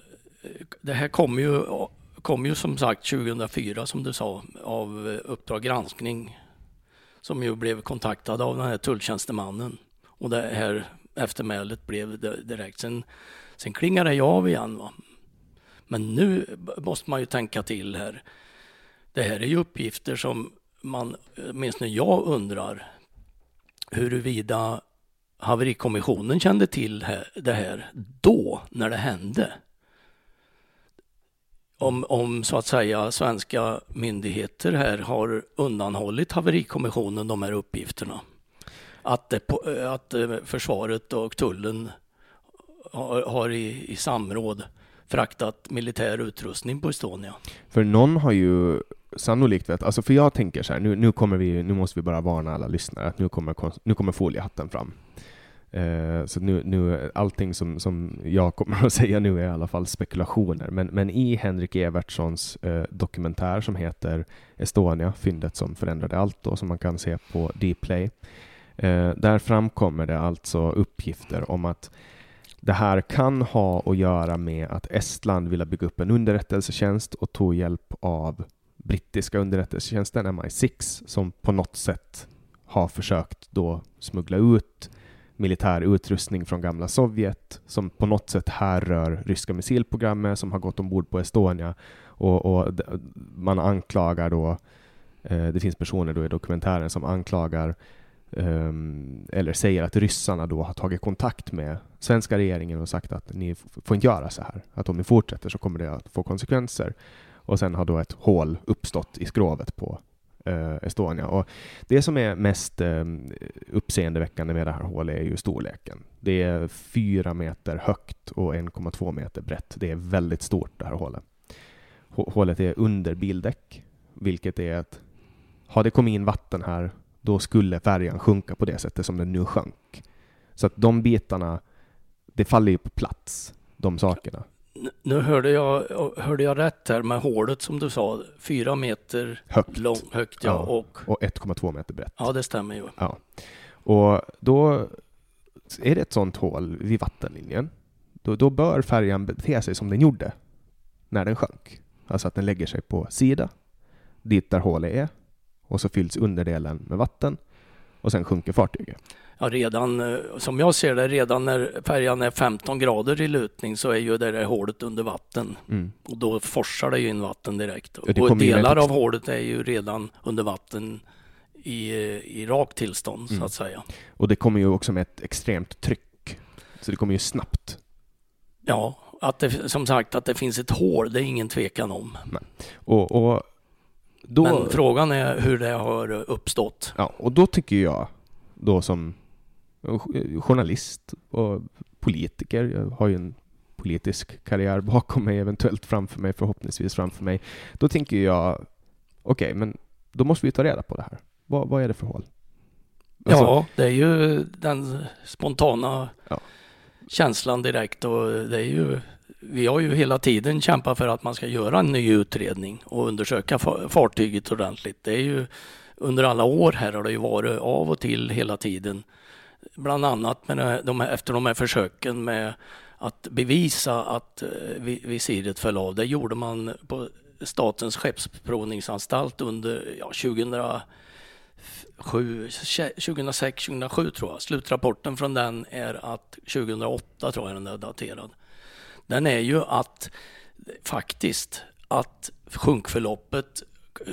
det här kom ju, kom ju som sagt 2004 som du sa av eh, Uppdrag granskning som ju blev kontaktad av den här tulltjänstemannen och det här eftermälet blev direkt. Sen, sen klingade det av igen. Va? Men nu måste man ju tänka till här. Det här är ju uppgifter som man, eh, åtminstone jag undrar huruvida haverikommissionen kände till det här då, när det hände. Om, om så att säga svenska myndigheter här har undanhållit haverikommissionen de här uppgifterna. Att, det, att eh, försvaret och tullen har, har i, i samråd fraktat militär utrustning på Estonia. För någon har ju sannolikt vet, alltså för jag tänker så här, nu, nu kommer vi, nu måste vi bara varna alla lyssnare att nu kommer, nu kommer foliehatten fram. Eh, så nu, nu, allting som, som jag kommer att säga nu är i alla fall spekulationer. Men, men i Henrik Evertssons eh, dokumentär som heter Estonia, fyndet som förändrade allt då, som man kan se på Dplay. Eh, där framkommer det alltså uppgifter om att det här kan ha att göra med att Estland ville bygga upp en underrättelsetjänst och tog hjälp av brittiska underrättelsetjänsten MI6 som på något sätt har försökt då smuggla ut militär utrustning från gamla Sovjet som på något sätt härrör ryska missilprogrammet som har gått ombord på Estonia och, och man anklagar då eh, det finns personer då i dokumentären som anklagar ehm, eller säger att ryssarna då har tagit kontakt med svenska regeringen och sagt att ni får inte göra så här. Att om ni fortsätter så kommer det att få konsekvenser. Och sen har då ett hål uppstått i skrovet på eh, Estonia. Och det som är mest eh, uppseendeväckande med det här hålet är ju storleken. Det är fyra meter högt och 1,2 meter brett. Det är väldigt stort det här hålet. Hålet är under bildäck, vilket är att har det kommit in vatten här, då skulle färjan sjunka på det sättet som den nu sjönk. Så att de bitarna, det faller ju på plats, de sakerna. Nu hörde jag, hörde jag rätt här med hålet som du sa, fyra meter Högt. lång, högt ja, Ja. och Och 1,2 meter brett. ja det stämmer ju. Ja. Och då är det ett sånt hål vid vattenlinjen. Då, då bör färjan bete sig som den gjorde när den sjönk. Alltså att den lägger sig på sida. dit där hålet är och så fylls underdelen med vatten och sen sjunker fartyget. Ja, redan eh, som jag ser det, redan när färjan är 15 grader i lutning så är ju det där hålet under vatten. Mm. Och då forsar det ju in vatten direkt. Ja, och delar av hålet är ju redan under vatten i, eh, i rakt tillstånd Mm. så att säga. Och det kommer ju också med ett extremt tryck. Så det kommer ju snabbt. Ja, att det, som sagt att det finns ett hål, det är ingen tvekan om. Och, och, då, Men frågan är hur det har uppstått. ja, och då tycker jag, då som journalist och politiker, jag har ju en politisk karriär bakom mig, eventuellt framför mig, förhoppningsvis framför mig. Då tänker jag, okej, men då måste vi ta reda på det här. Vad, vad är det för hål? Alltså, ja, det är ju den spontana Ja. känslan direkt och det är ju vi har ju hela tiden kämpat för att man ska göra en ny utredning och undersöka fartyget ordentligt. Det är ju under alla år här har det ju varit av och till hela tiden. Bland annat med de här, efter de här försöken med att bevisa att eh, visiret föll av. Det gjorde man på Statens skeppsprovningsanstalt under ja, 2007, 2006, 2007 tror jag. Slutrapporten från den är att 2008 tror jag den är daterad. Den är ju att faktiskt att sjunkförloppet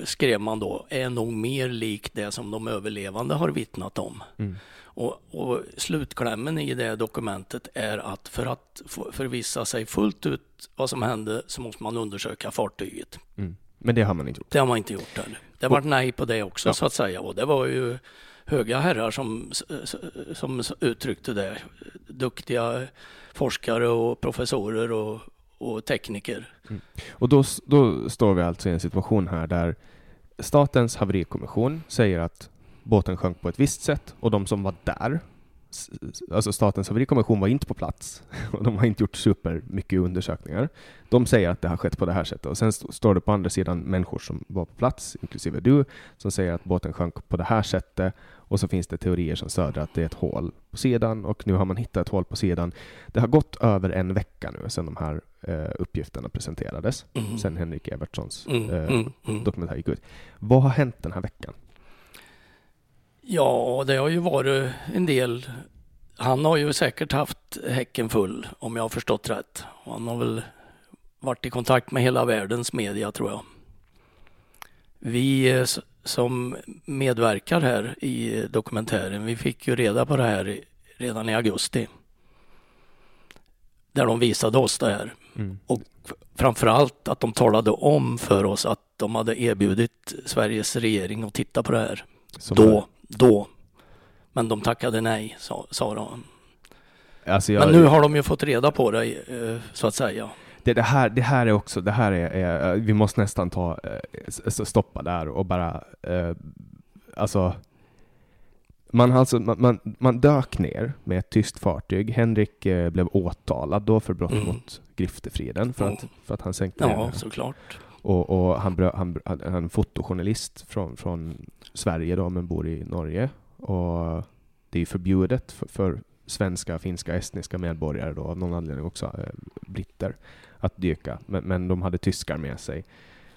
skrev man då är nog mer likt det som de överlevande har vittnat om. Mm. Och, och slutklämmen i det dokumentet är att för att förvissa sig fullt ut vad som hände så måste man undersöka fartyget. Mm. Men det har man inte gjort. Det har man inte gjort heller. Det var nej på det också Ja. så att säga. Och det var ju höga herrar som, som uttryckte det. Duktiga forskare och professorer och, och tekniker. Mm. Och då, då står vi alltså i en situation här där Statens haverikommission säger att båten sjönk på ett visst sätt och de som var där, alltså Statens haverikommission var inte på plats och de har inte gjort super mycket undersökningar. De säger att det har skett på det här sättet och sen st- står det på andra sidan människor som var på plats, inklusive du, som säger att båten sjönk på det här sättet och så finns det teorier som stöder att det är ett hål på sidan och nu har man hittat ett hål på sidan. Det har gått över en vecka nu sedan de här eh, uppgifterna presenterades Mm. sen Henrik Evertssons Mm, eh, mm, mm. dokumentär gick ut. Vad har hänt den här veckan? Ja, det har ju varit en del. Han har ju säkert haft häcken full om jag har förstått rätt. Han har väl varit i kontakt med hela världens media tror jag. Vi eh, som medverkar här i dokumentären, vi fick ju reda på det här redan i augusti. Där de visade oss det här. Mm. Och f- framförallt att de talade om för oss att de hade erbjudit Sveriges regering att titta på det här. Som Då, då. Men de tackade nej, sa, sa de. Alltså jag, Men nu har de ju fått reda på det, eh, så att säga. Det, det, här, det här är också, det här är, är vi måste nästan ta, eh, stoppa där och bara, eh, alltså, man, alltså man, man, man dök ner med ett tyst fartyg. Henrik eh, blev åtalad då för brott Mm. mot griftefriden för, att, för att han sänkte Ja, såklart. Och, och han, brö, han, han han är fotojournalist från, från Sverige då, men bor i Norge. Och det är förbjudet för, för svenska, finska, estniska medborgare då, av någon anledning också eh, britter, att dyka. Men, men de hade tyskar med sig.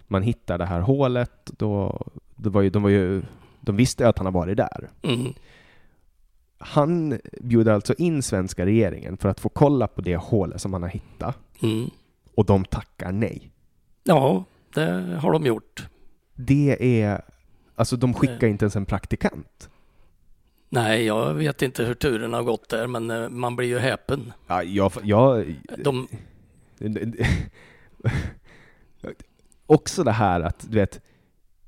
Man hittar det här hålet, då, det var ju, de, var ju, de visste att han har varit där. Mm. Han bjuder alltså in svenska regeringen för att få kolla på det hålet som han har hittat. Mm. Och de tackar nej. Ja, det har de gjort. Det är... Alltså de skickar inte ens en praktikant. Nej, jag vet inte hur turen har gått där, men eh, man blir ju häpen. Ja, jag, jag, De, också det här att, du vet,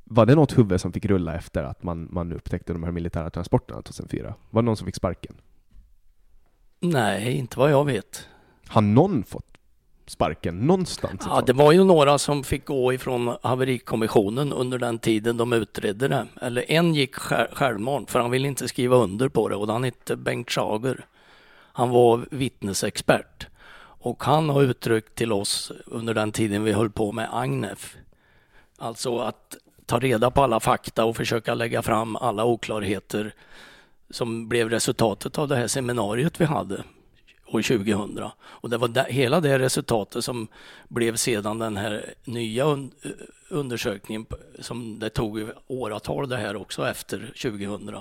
var det något huvud som fick rulla efter att man, man upptäckte de här militära transporterna 2004? Var det någon som fick sparken? nej, inte vad jag vet. Har någon fått sparken någonstans? Ja, det var ju några som fick gå ifrån haverikommissionen under den tiden de utredde det. Eller en gick sj- självmant för han ville inte skriva under på det och han hette Bengt Schager. Han var vittnesexpert och han har uttryckt till oss under den tiden vi höll på med Agnef. Alltså att ta reda på alla fakta och försöka lägga fram alla oklarheter som blev resultatet av det här seminariet vi hade år 2000. Och det var där, hela det resultatet som blev sedan den här nya un, undersökningen som det tog åratal det här också efter 2000.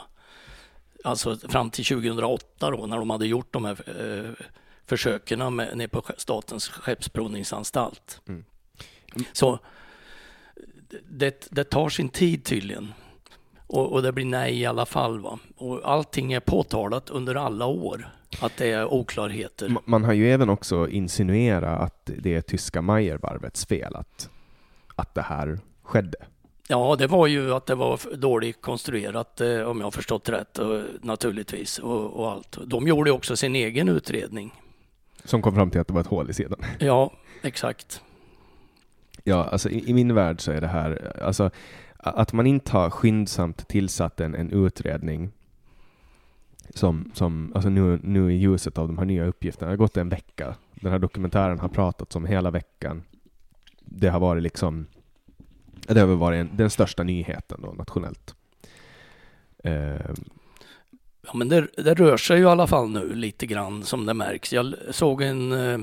Alltså fram till 2008 då när de hade gjort de här eh, försöken med, nere på Statens skeppsprovningsanstalt. Mm. Så det, det tar sin tid tydligen. Och, och, det blir nej i alla fall. Va? Och allting är påtalat under alla år, att det är oklarheter. Man har ju även också insinuerat att det är tyska Mayervarvets fel att, att det här skedde. Ja, det var ju att det var dåligt konstruerat, eh, om jag har förstått rätt, naturligtvis, och, och allt. De gjorde också sin egen utredning. Som kom fram till att det var ett hål i sidan? Ja, exakt. Ja, alltså i, i, min värld så är det här, alltså att man inte har skyndsamt tillsatt en, en utredning som, som alltså nu, nu i ljuset av de här nya uppgifterna, det har gått en vecka. Den här dokumentären har pratats om hela veckan. Det har varit liksom, det har varit en, den största nyheten då, nationellt. Eh. Ja, men det, det, rör sig ju i alla fall nu lite grann som det märks. Jag såg en, eh,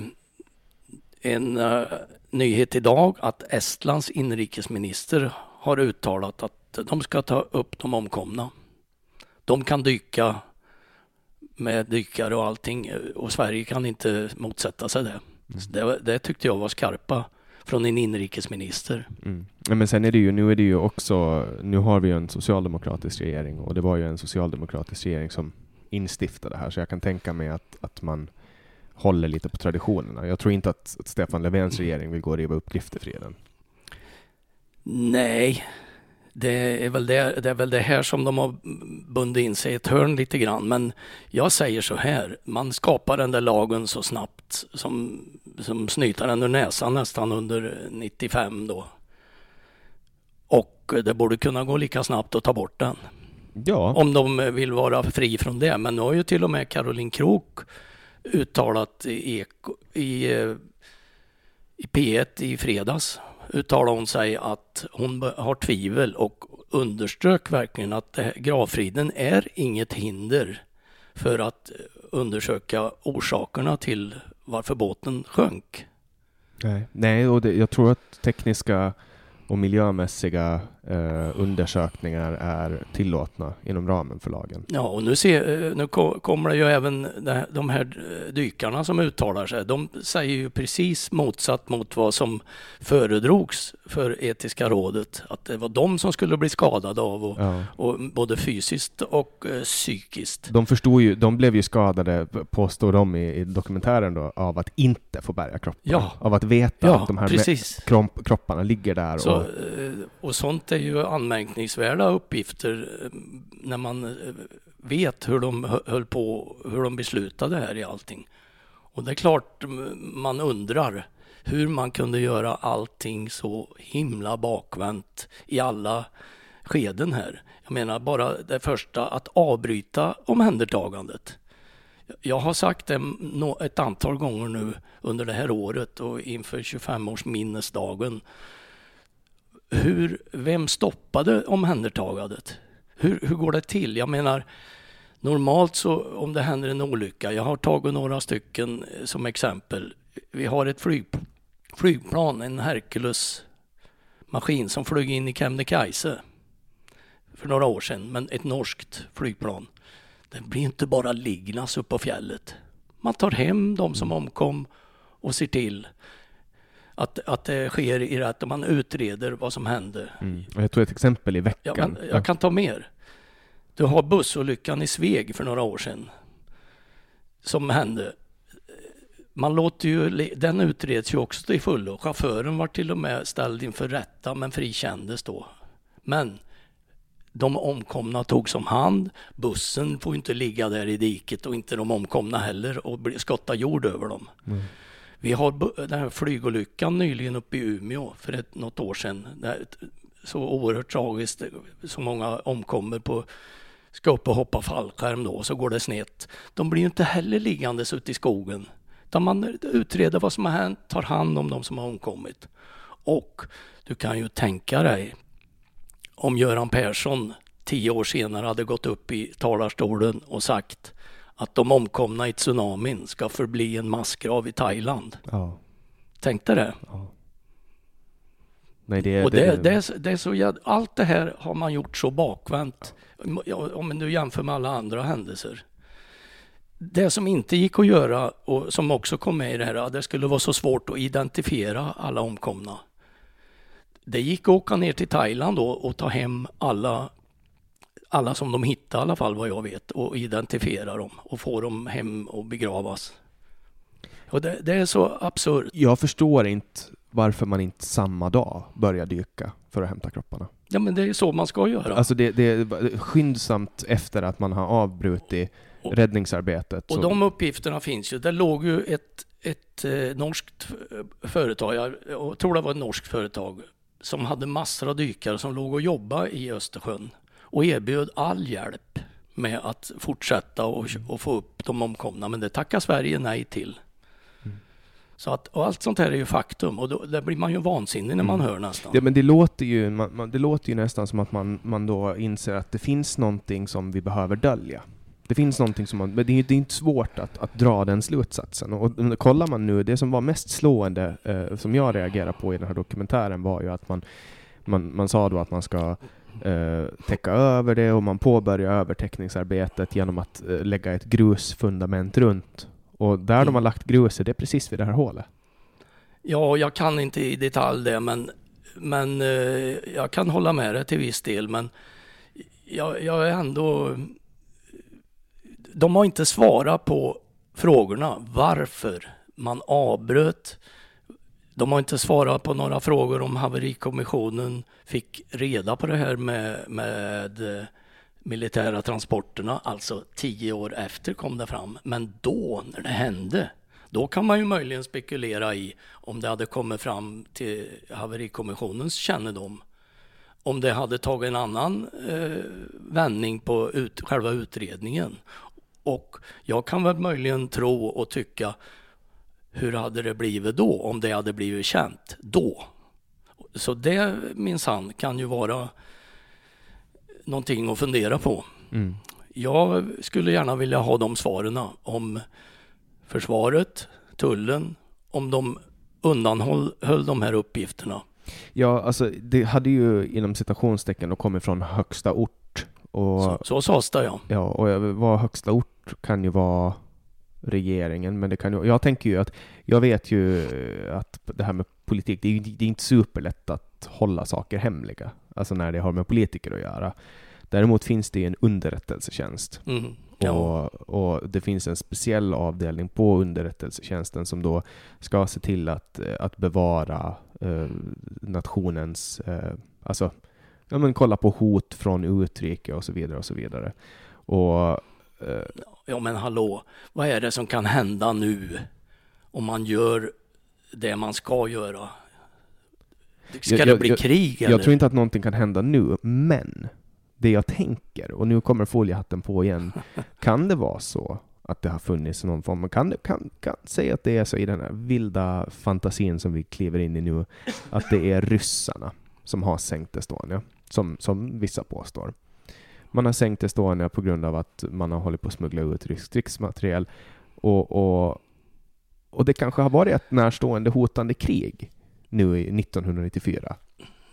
en uh, nyhet idag att Estlands inrikesminister har uttalat att de ska ta upp de omkomna. De kan dyka med dykare och allting och Sverige kan inte motsätta sig det. Mm. det, det tyckte jag var skarpa från en inrikesminister. Mm. Men sen är det ju, nu är det ju också, nu har vi ju en socialdemokratisk regering och det var ju en socialdemokratisk regering som instiftade det här, så jag kan tänka mig att, att man håller lite på traditionerna. Jag tror inte att, att Stefan Löfvens regering vill gå och riva upp griftefriden. Nej, det är, väl det, det är väl det här som de har bundit in sig i ett hörn lite grann. Men jag säger så här, man skapar den där lagen så snabbt som, som snyter ur näsan nästan under 95 då. Och det borde kunna gå lika snabbt att ta bort den. Ja. Om de vill vara fri från det. Men nu har ju till och med Caroline Krook uttalat i, i, i P1 i fredags uttalade hon sig att hon har tvivel och underströk verkligen att gravfriden är inget hinder för att eh, undersöka orsakerna till varför båten sjönk. Nej, Nej och det, jag tror att tekniska och miljömässiga eh, undersökningar är tillåtna inom ramen för lagen. Ja, och nu, ser, eh, nu kommer det ju även de här dykarna som uttalar sig. De säger ju precis motsatt mot vad som föredrogs för etiska rådet. Att det var de som skulle bli skadade av, och, ja. och både fysiskt och uh, psykiskt. De förstod ju, de blev ju skadade, påstår de i, i dokumentären då, av att inte få bärga kroppar. Ja. Av att veta ja, att de här kropparna ligger där. Så, och, eh, och sånt är ju anmärkningsvärda uppgifter eh, när man eh, vet hur de höll på, hur de beslutade här i allting. Och det är klart man undrar hur man kunde göra allting så himla bakvänt i alla skeden här. Jag menar bara det första, att avbryta omhändertagandet. Jag har sagt det ett antal gånger nu under det här året och inför 25-årsminnesdagen hur, vem stoppade omhändertagandet? Hur, hur går det till? Jag menar, normalt så om det händer en olycka, jag har tagit några stycken eh, som exempel. Vi har ett flyg, flygplan, en Hercules-maskin som flög in i Kebnekaise för några år sedan, men ett norskt flygplan. Den blir inte bara liggnas upp på fjället. Man tar hem de som omkom och ser till att, att det sker i rätt man utreder vad som hände. Mm. Jag tog ett exempel i veckan. Ja, jag kan ta mer. Du har bussolyckan i Sveg för några år sedan som hände. Man låter ju, den utreds ju också till fullo. Chauffören var till och med ställd inför rätta men frikändes då. Men de omkomna togs om hand. Bussen får inte ligga där i diket och inte de omkomna heller och skotta jord över dem. Mm. Vi har den här flygolyckan nyligen uppe i Umeå för ett, något år sedan. så oerhört tragiskt, så många omkommer på ska upp och hoppa fallskärm då, så går det snett. De blir ju inte heller liggandes ute i skogen. Utan man utreder vad som har hänt, tar hand om de som har omkommit. Och du kan ju tänka dig om Göran Persson tio år senare hade gått upp i talarstolen och sagt att de omkomna i tsunamin ska förbli en massgrav i Thailand. Ja. Tänk dig det. ja. Nej, det, Och det, det, är, det är så allt det här har man gjort så bakvänt. Ja, Om man nu jämför med alla andra händelser. Det som inte gick att göra och som också kom med i det här, att det skulle vara så svårt att identifiera alla omkomna. Det gick att åka ner till Thailand då och ta hem alla, alla som de hittade i alla fall vad jag vet och identifiera dem och få dem hem och begravas. Och det, det är så absurt. Jag förstår inte varför man inte samma dag börjar dyka för att hämta kropparna. Ja men det är så man ska göra. Alltså det, det är skyndsamt efter att man har avbrutit Och- räddningsarbetet. Och så- de uppgifterna finns ju. Det låg ju ett, ett eh, norskt eh, företag, jag, jag tror det var ett norskt företag, som hade massor av dykare som låg och jobbade i Östersjön och erbjöd all hjälp med att fortsätta och, och få upp de omkomna. Men det tackar Sverige nej till. Så att, och allt sånt här är ju faktum och då, där blir man ju vansinnig när man hör nästan. Ja, men det låter ju, man, man, det låter ju nästan som att man, man då inser att det finns någonting som vi behöver dölja. Det finns någonting som man, men det är ju det är inte svårt att, att dra den slutsatsen. Och, och kollar man nu, det som var mest slående, eh, som jag reagerar på i den här dokumentären var ju att man, man, man sa då att man ska eh, täcka över det och man påbörjar övertäckningsarbetet genom att eh, lägga ett grusfundament runt. Och där de Mm. har lagt gruset, det är precis vid det här hålet. Ja, jag kan inte i detalj det, men, men eh, jag kan hålla med dig till viss del. Men jag, jag är ändå... De har inte svarat på frågorna varför man avbröt. De har inte svarat på några frågor om haverikommissionen fick reda på det här med, med eh, militära transporterna, alltså tio år efter kom det fram. Men då, när det hände, då kan man ju möjligen spekulera i om det hade kommit fram till haverikommissionens kännedom. Om det hade tagit en annan eh, vändning på ut, själva utredningen. Och jag kan väl möjligen tro och tycka, hur hade det blivit då om det hade blivit känt då? Så det minsann kan ju vara någonting att fundera på. Mm. Jag skulle gärna vilja ha de svaren om försvaret, tullen, om de undanhöll höll de här uppgifterna. Ja, alltså det hade ju inom citationstecken då kommit från högsta ort. Och, Så, så sades det ja. ja, och vad högsta ort kan ju vara regeringen, men det kan ju, jag tänker ju att jag vet ju att det här med politik, det är det är inte superlätt att hålla saker hemliga, alltså när det har med politiker att göra. Däremot finns det ju en underrättelsetjänst Mm, ja. och, och det finns en speciell avdelning på underrättelsetjänsten som då ska se till att, att bevara eh, nationens, eh, alltså ja, men kolla på hot från utrike och så vidare och så vidare. Och eh, ja men hallå, vad är det som kan hända nu om man gör det man ska göra? Ska Jag- det bli jag- krig eller? jag tror inte att någonting kan hända nu, men det jag tänker, och nu kommer foliehatten på igen, kan det vara så att det har funnits någon form, man kan, kan, kan säga att det är så i den här vilda fantasin som vi kliver in i nu, att det är ryssarna som har sänkt Estonia, som, som vissa påstår. Man har sänkt Estonia på grund av att man har hållit på att smuggla ut rysk krigsmateriel och, och, och det kanske har varit ett närstående hotande krig nu i 1994.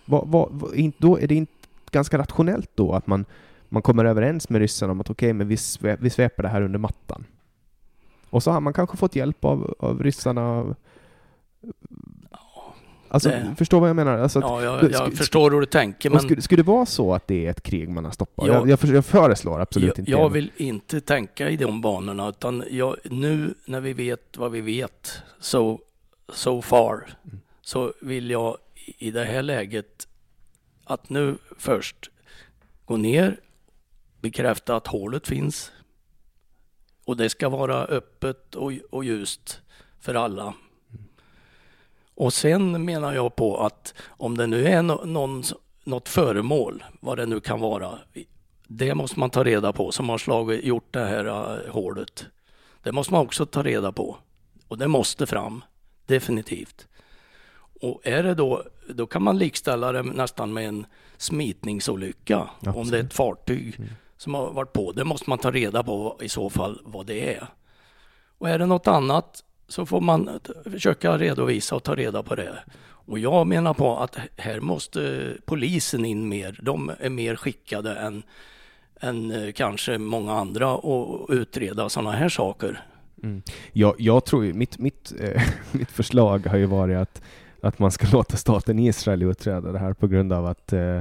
Va, va, va, då är det inte ganska rationellt då att man, man kommer överens med ryssarna om att okej, men vi, vi sveper det här under mattan. Och så har man kanske fått hjälp av, av ryssarna. Alltså, det- förstår vad jag menar? Alltså, att- Ja, jag, jag förstår hur du tänker men skulle, skulle det vara så att det är ett krig man har stoppat? Ja. jag, jag, jag föreslår absolut jag, inte jag vill inte tänka i de banorna utan jag, nu när vi vet vad vi vet so, so far Mm. så vill jag i det här läget att nu först gå ner, bekräfta att hålet finns och det ska vara öppet och, och ljust för alla. Och sen menar jag på att om det nu är någon, något föremål, vad det nu kan vara, det måste man ta reda på som har slagit, gjort det här uh, hålet. Det måste man också ta reda på. Och det måste fram, definitivt. Och är det då, då kan man likställa det nästan med en smitningsolycka. Om det är ett fartyg som har varit på. Det måste man ta reda på i så fall vad det är. Och är det något annat så får man försöka redovisa och ta reda på det. Och jag menar på att här måste polisen in mer. De är mer skickade än, än eh, kanske många andra att utreda sådana här saker. Mm. Jag, jag tror ju, mitt, mitt, eh, mitt förslag har ju varit att, att man ska låta staten Israel utreda det här på grund av att eh,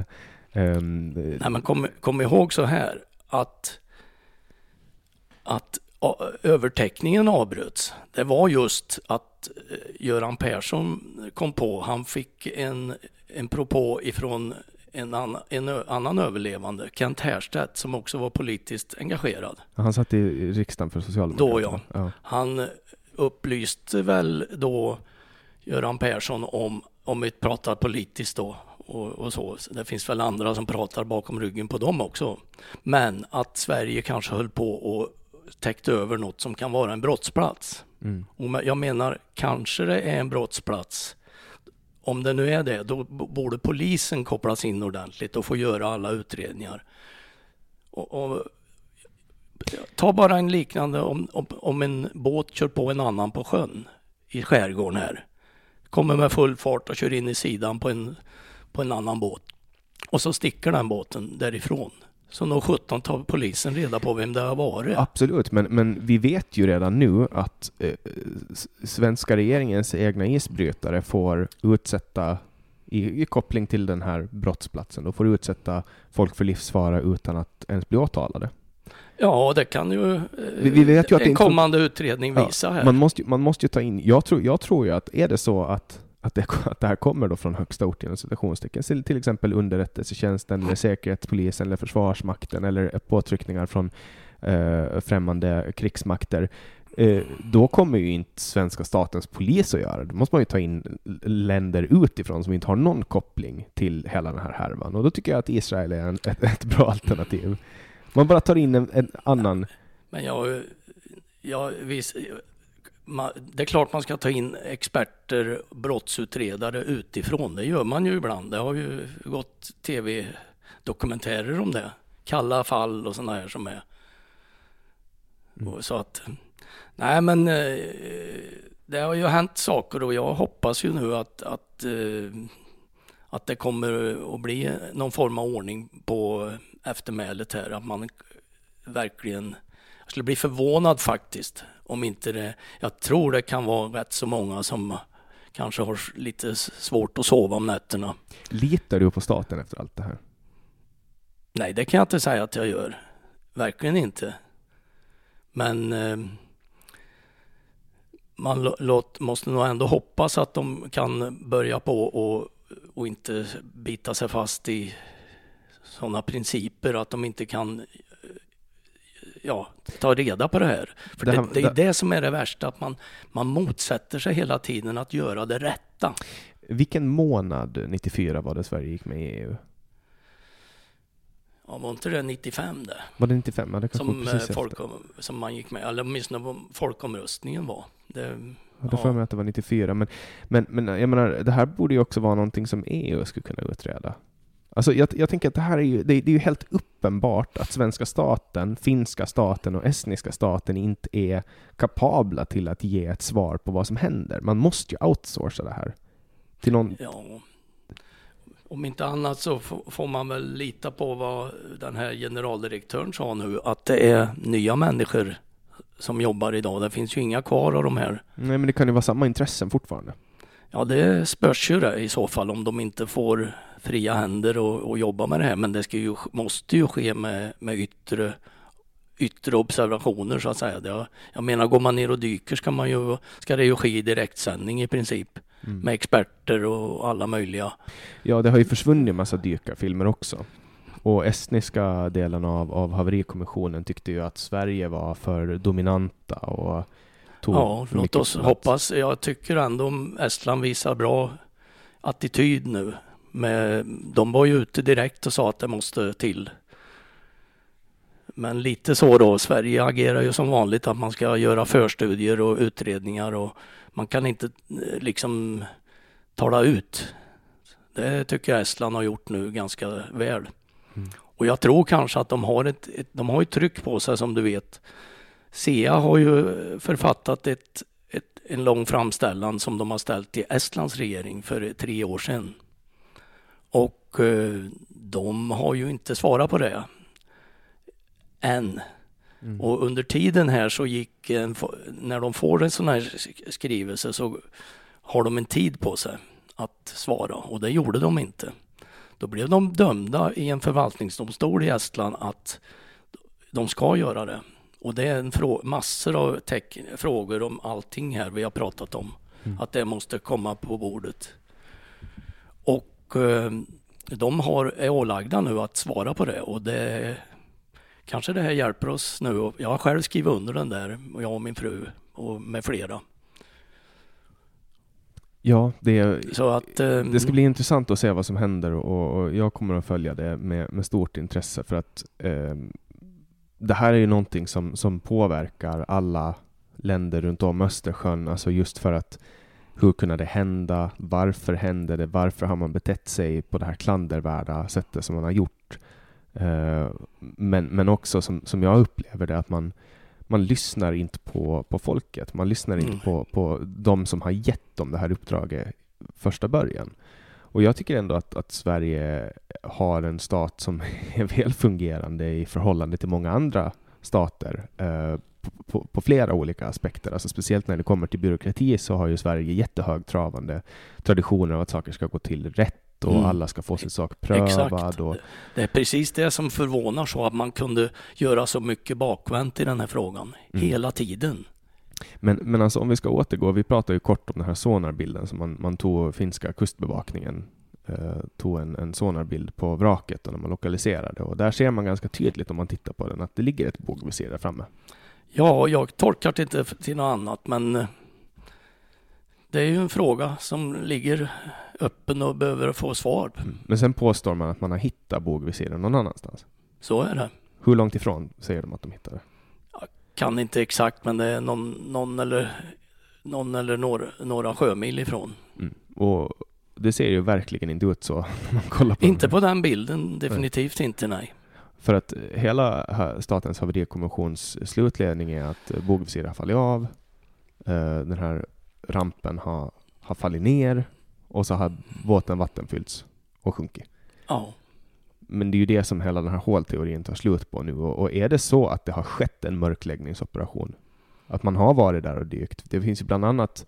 um, Nej, men kom, kom ihåg så här att, att övertäckningen avbröts. Det var just att eh, Göran Persson kom på, han fick en, en propå ifrån en, annan, en annan överlevande, Kent Härstedt, som också var politiskt engagerad. Han satt i riksdagen för Socialdemokraterna? Då ja. ja. Han upplyste väl då Göran Persson om, om vi pratar politiskt då, och, och, så. Det finns väl andra som pratar bakom ryggen på dem också. Men att Sverige kanske höll på och täckte över något som kan vara en brottsplats. Mm. Och jag menar, kanske det är en brottsplats. Om det nu är det, då borde polisen kopplas in ordentligt och få göra alla utredningar. Och, och ta bara en liknande om, om, om en båt kör på en annan på sjön i skärgården här. Kommer med full fart och kör in i sidan på en på en annan båt. Och så sticker den båten därifrån. Så nog 17 tar polisen reda på vem det har varit. Absolut, men, men vi vet ju redan nu att eh, svenska regeringens egna isbrytare får utsätta, i, i, koppling till den här brottsplatsen, då får utsätta folk för livsfara utan att ens bli åtalade. Ja, det kan ju, vi, vi vet ju att en kommande utredning visa ja, här. Man måste, man måste ju ta in, jag tror, jag tror ju att är det så att att det, att det här kommer då från högsta ort inom citationstecken, till exempel underrättelsetjänsten, eller säkerhetspolisen, eller försvarsmakten, eller påtryckningar från eh, främmande krigsmakter, eh, då kommer ju inte svenska statens polis att göra det. Då måste man ju ta in länder utifrån som inte har någon koppling till hela den här härvan. Och då tycker jag att Israel är en, ett, ett bra alternativ. Man bara tar in en, en annan... Men jag, jag, vis, det är klart man ska ta in experter, brottsutredare utifrån. Det gör man ju ibland. Det har ju gått tv-dokumentärer om det. Kalla fall och sådana här som är. Mm. Så att, nej men eh, det har ju hänt saker och jag hoppas ju nu att, att, eh, att det kommer att bli någon form av ordning på eftermälet här. Att man verkligen, jag skulle bli förvånad faktiskt om inte det, jag tror det kan vara rätt så många som kanske har lite svårt att sova om nätterna. Litar du på staten efter allt det här? Nej, det kan jag inte säga att jag gör. Verkligen inte. Men eh, man låt, måste nog ändå hoppas att de kan börja på och, och inte bita sig fast i sådana principer att de inte kan ja, ta reda på det här. För det, här, det, det är det som är det värsta, att man, man motsätter sig hela tiden att göra det rätta. Vilken månad 94 var det Sverige gick med i EU? Ja, var inte det 95 det? Var det 95? Ja, det som, eh, folk, som man gick med, eller åtminstone folkomröstningen var. Det, ja, det får mig att det var 94, men, men, men jag menar, det här borde ju också vara någonting som EU skulle kunna utreda. Alltså jag, jag tänker att det här är ju, det, det, är ju helt uppenbart att svenska staten, finska staten och estniska staten inte är kapabla till att ge ett svar på vad som händer. Man måste ju outsourca det här. Till någon... Ja. Om inte annat så får man väl lita på vad den här generaldirektören sa nu, att det är nya människor som jobbar idag. Det finns ju inga kvar av de här. Nej, men det kan ju vara samma intressen fortfarande. Ja, det spörs ju det i så fall om de inte får fria händer och, och jobba med det här. Men det ska ju, måste ju ske med, med yttre, yttre observationer så att säga. Det, jag menar, går man ner och dyker ska, man ju, ska det ju ske i direktsändning i princip. Mm. Med experter och alla möjliga. Ja, det har ju försvunnit en massa dykarfilmer också. Och estniska delen av, av haverikommissionen tyckte ju att Sverige var för dominanta och tog Ja, låt oss plats. hoppas. Jag tycker ändå Estland visar bra attityd nu. Med, de var ju ute direkt och sa att det måste till. Men lite så då, Sverige agerar ju som vanligt att man ska göra förstudier och utredningar och man kan inte eh, liksom tala ut. Det tycker jag Estland har gjort nu ganska väl. Mm. Och jag tror kanske att de har ett, ett, de har ett tryck på sig som du vet. SEA har ju författat ett, ett, en lång framställan som de har ställt till Estlands regering för tre år sedan. Och eh, de har ju inte svarat på det än. Mm. Och under tiden här så gick, en, när de får en sån här skrivelse så har de en tid på sig att svara och det gjorde de inte. Då blev de dömda i en förvaltningsdomstol i Estland att de ska göra det. Och det är en massor av frågor om allting här vi har pratat om. Mm. Att det måste komma på bordet. Och eh, de har, är ålagda nu att svara på det och det kanske det här hjälper oss nu. Jag har själv skrivit under den där, jag och min fru och med flera. Ja, det, så att, um, det ska bli intressant att se vad som händer och, och jag kommer att följa det med, med stort intresse för att eh, det här är ju någonting som, som påverkar alla länder runt om Östersjön, alltså just för att hur kunde det hända? Varför hände det? Varför har man betett sig på det här klandervärda sättet som man har gjort? Eh, men, men också som, som jag upplever det, att man, man lyssnar inte på, på folket. Man lyssnar mm. inte på, på de som har gett dem det här uppdraget första början. Och jag tycker ändå att, att Sverige har en stat som är väl fungerande i förhållande till många andra stater eh, på, på, på, flera olika aspekter. Alltså speciellt när det kommer till byråkrati så har ju Sverige jättehögtravande traditioner av att saker ska gå till rätt och mm. alla ska få sin sak prövad. Exakt. Och... Det är precis det som förvånar så att man kunde göra så mycket bakvänt i den här frågan mm. hela tiden. Men, men alltså om vi ska återgå, vi pratade ju kort om den här sonarbilden som man, man tog finska kustbevakningen eh, tog en, en sonarbild på vraket och när man lokaliserade och där ser man ganska tydligt om man tittar på den att det ligger ett bågvisir där framme. Ja, jag tolkar det inte till något annat men eh, det är ju en fråga som ligger öppen och behöver få svar. Mm. Men sen påstår man att man har hittat bågvisiren någon annanstans. Så är det. Hur långt ifrån säger de att de hittade? Kan inte exakt, men det är någon, någon eller, någon eller några, några sjömil ifrån. Mm. Och det ser ju verkligen inte ut så. man kollar på inte på den bilden, definitivt nej. inte, nej. För att hela Statens haverikommissions slutledning är att bågvisir har fallit av. Eh, den här rampen har, har fallit ner och så har båten vattenfyllts och sjunkit. Ja. Men det är ju det som hela den här hålteorin tar slut på nu. Och, och, är det så att det har skett en mörkläggningsoperation, att man har varit där och dykt. Det finns ju bland annat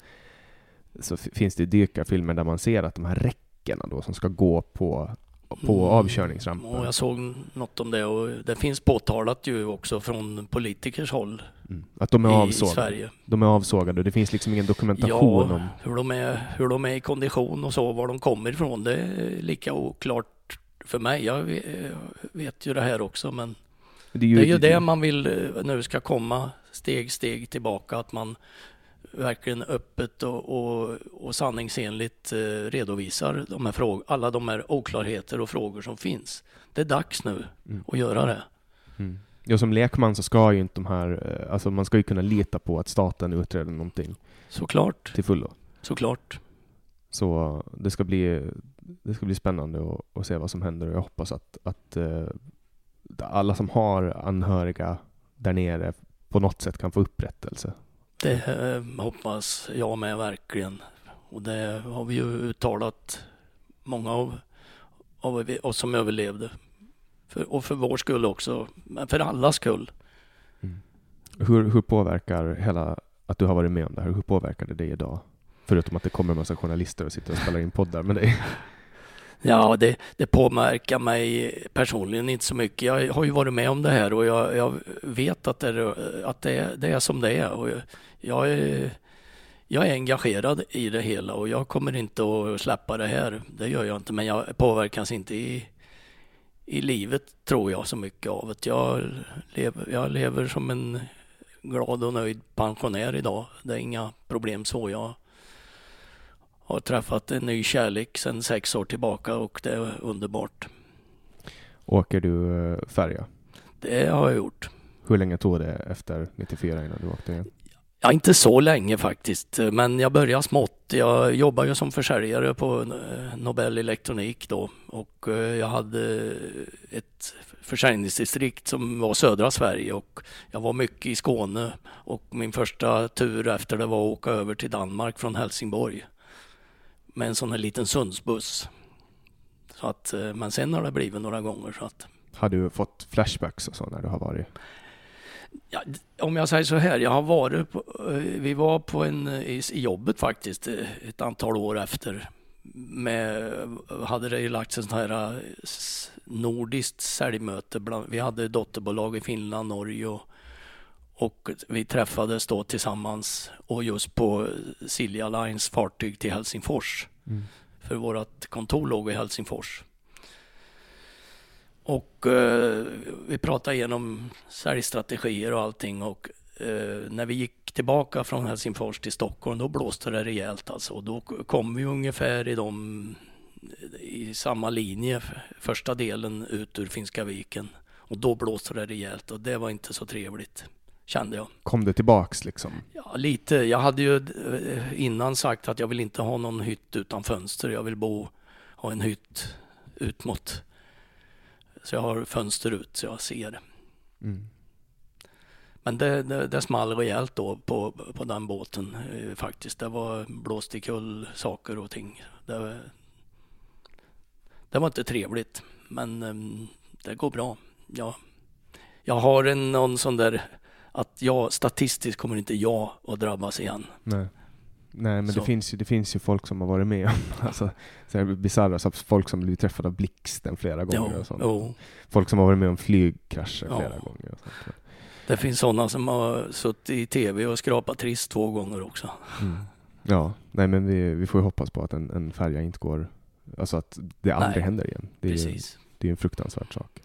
så finns det dykarfilmer där man ser att de här räckena då som ska gå på på mm. avkörningsrampen. Och jag såg något om det och det finns påtalat ju också från politikers håll. Mm. Att de är avsågade? I Sverige. De är avsågade och det finns liksom ingen dokumentation ja, om... hur de, är, hur de är i kondition och så, var de kommer ifrån, det är lika oklart för mig. Jag vet ju det här också men det är ju det, är ju det man vill eh, nu ska komma steg, steg tillbaka, att man verkligen öppet och, och, och sanningsenligt eh, redovisar de här frågor, alla de här oklarheter och frågor som finns. Det är dags nu mm. att göra det. Mm. Ja, som lekman så ska ju inte de här, eh, alltså man ska ju kunna lita på att staten utreder någonting. Såklart. Till fullo. Såklart. Så det ska bli, det ska bli spännande att, se vad som händer och jag hoppas att, att uh, alla som har anhöriga där nere på något sätt kan få upprättelse det eh, hoppas jag med verkligen. Och det har vi ju uttalat många av, av oss som överlevde. För, och för vår skull också, men för allas skull. Mm. Hur, hur påverkar hela, att du har varit med om det här, hur påverkar det dig idag? Förutom att det kommer en massa journalister och sitter och spelar in poddar med dig. Ja, det, det påverkar mig personligen inte så mycket. Jag har ju varit med om det här och jag, jag vet att, det, är, att det, är, det är som det är. Och jag, jag, är, jag är engagerad i det hela och jag kommer inte att släppa det här. Det gör jag inte, men jag påverkas inte i, i livet tror jag så mycket av det. Jag lever, jag lever som en glad och nöjd pensionär idag. Det är inga problem så. Jag har träffat en ny kärlek sedan sex år tillbaka och det är underbart. Åker du eh, färja? Det har jag gjort. Hur länge tog det efter 94 innan du åkte igen? Ja, inte så länge faktiskt, men jag började smått. Jag jobbade ju som försäljare på eh, Nobel Elektronik då och eh, jag hade ett försäljningsdistrikt som var södra Sverige och jag var mycket i Skåne och min första tur efter det var att åka över till Danmark från Helsingborg med en sån här liten Sundsbuss. Så att, eh, men sen har det blivit några gånger. Så att... Har du fått flashbacks och så när du har varit? Ja, om jag säger så här, jag har varit på, eh, vi var på en, i, i jobbet faktiskt eh, ett antal år efter. Med, hade det lagts sån här nordiskt säljmöte. Bland, vi hade dotterbolag i Finland, Norge och, och vi träffades då tillsammans och just på Silja Lines fartyg till Helsingfors. Mm. För vårt kontor låg i Helsingfors. Och eh, vi pratade igenom säljstrategier och allting och eh, när vi gick tillbaka från Helsingfors till Stockholm då blåste det rejält alltså. Då kom vi ungefär i de i samma linje första delen ut ur Finska viken och då blåste det rejält och det var inte så trevligt kände jag. Kom det tillbaks liksom? Ja, lite. Jag hade ju eh, innan sagt att jag vill inte ha någon hytt utan fönster. Jag vill bo, ha en hytt ut mot så jag har fönster ut så jag ser. Mm. Men det, det, det small rejält då på, på den båten eh, faktiskt. Det var blåst kull saker och ting. Det, det var inte trevligt, men eh, det går bra. Ja. Jag har en, någon sån där att jag statistiskt kommer inte jag att drabbas igen. Nej. Nej, men det finns, ju, det finns ju folk som har varit med om alltså, bisarra, så folk som blivit träffade av blixten flera gånger. Jo, och sånt. Jo. Folk som har varit med om flygkrascher ja. flera gånger. Och sånt. Det finns sådana som har suttit i tv och skrapat trist två gånger också. Mm. Ja, nej men vi, vi får ju hoppas på att en, en färja inte går, alltså att det aldrig nej, händer igen. Det är, precis. det är en fruktansvärd sak.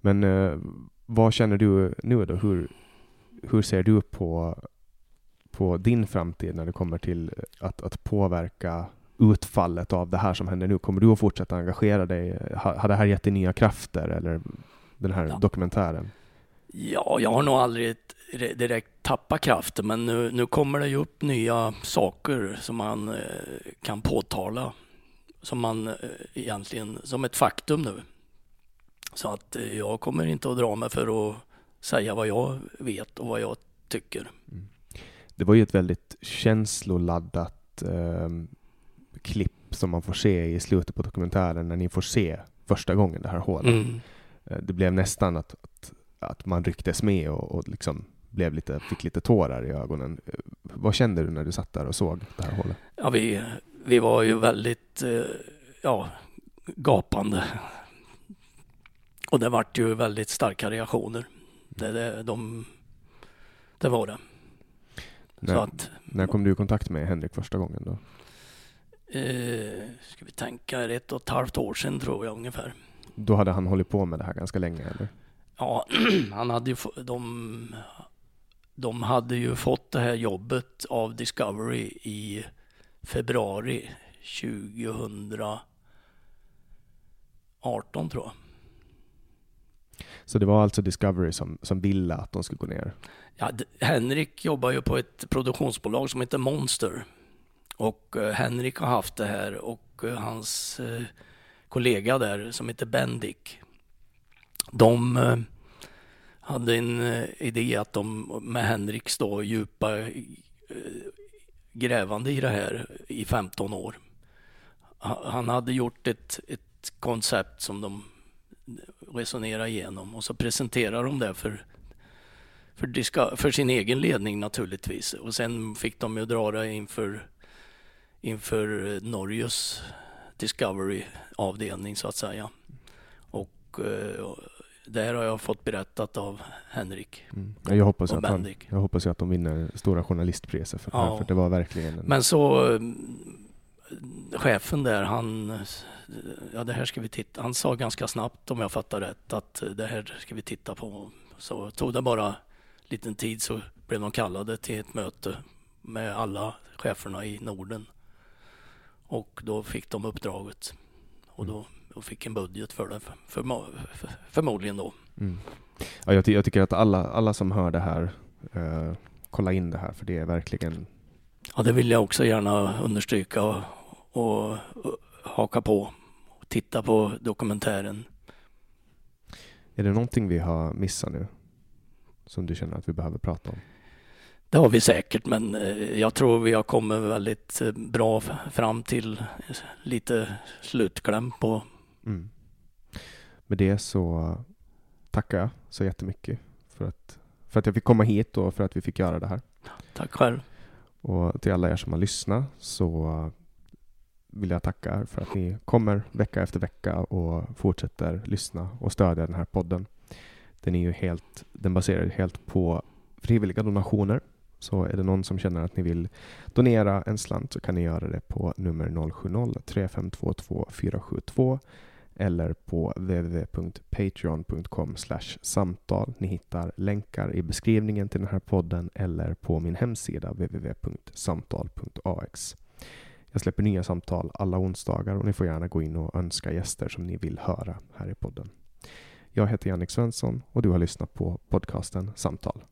Men eh, vad känner du nu då? Hur, hur ser du på på din framtid när det kommer till att, att påverka utfallet av det här som händer nu? Kommer du att fortsätta engagera dig? Har, det här gett dig nya krafter eller den här ja. dokumentären? Ja, jag har nog aldrig direkt tappat kraften, men nu, nu kommer det ju upp nya saker som man eh, kan påtala som man eh, egentligen som ett faktum nu. Så att eh, jag kommer inte att dra mig för att säga vad jag vet och vad jag tycker. Mm. Det var ju ett väldigt känsloladdat eh, klipp som man får se i slutet på dokumentären när ni får se första gången det här hålet. Mm. Eh, det blev nästan att, att, att man rycktes med och, och liksom blev lite, fick lite tårar i ögonen. Eh, vad kände du när du satt där och såg det här hålet? Ja, vi, vi var ju väldigt eh, ja, gapande. Och det vart ju väldigt starka reaktioner. Det, det, de, det var det. När, att, när kom du i kontakt med Henrik första gången då? Eh, ska vi tänka, ett och ett halvt år sedan tror jag ungefär. Då hade han hållit på med det här ganska länge eller? Ja, han hade ju, de, de hade ju fått det här jobbet av Discovery i februari 2018 tror jag. Så det var alltså Discovery som, som ville att de skulle gå ner? Ja, Henrik jobbar ju på ett produktionsbolag som heter Monster. Och eh, Henrik har haft det här och eh, hans eh, kollega där som heter Bendik. De hade en idé att de med Henriks då djupa grävande i det här i 15 år. Han hade gjort ett, ett koncept som de resonerade igenom och så presenterade de det för för, för, sin egen ledning naturligtvis. Och sen fick de ju dra det inför, inför Norges Discovery-avdelning så att säga. Och eh, där har jag fått berättat av Henrik. Mm. Jag, hoppas att han, jag hoppas att de vinner stora journalistpriser för, ja. för det var verkligen en... Men så eh, chefen där, han, ja det här ska vi titta, han sa ganska snabbt om jag fattar rätt att det här ska vi titta på. Så tog det bara liten tid så blev de kallade till ett möte med alla cheferna i Norden. Och då fick de uppdraget. Och då, då fick en budget för det, för, för, förmodligen då. Mm. Ja, jag, jag, tycker att alla, alla som hör det här eh, kolla in det här för det är verkligen Ja, det vill jag också gärna understryka och, haka på. Och titta på dokumentären. Är det någonting vi har missat nu? Som du känner att vi behöver prata om? Det har vi säkert, men eh, jag tror vi har kommit väldigt eh, bra fram till lite slutkläm på. Mm. Med det så tackar jag så jättemycket för att, för att jag fick komma hit och för att vi fick göra det här. Tack själv. Och till alla er som har lyssnat så vill jag tacka er för att ni kommer vecka efter vecka och fortsätter lyssna och stödja den här podden. Den är ju helt, den baserar helt på frivilliga donationer. Så är det någon som känner att ni vill donera en slant så kan ni göra det på nummer 070-3522 472 eller på www.patreon.com samtal. Ni hittar länkar i beskrivningen till den här podden eller på min hemsida www.samtal.ax. Jag släpper nya samtal alla onsdagar och ni får gärna gå in och önska gäster som ni vill höra här i podden. Jag heter Jannik Svensson och du har lyssnat på podcasten Samtal.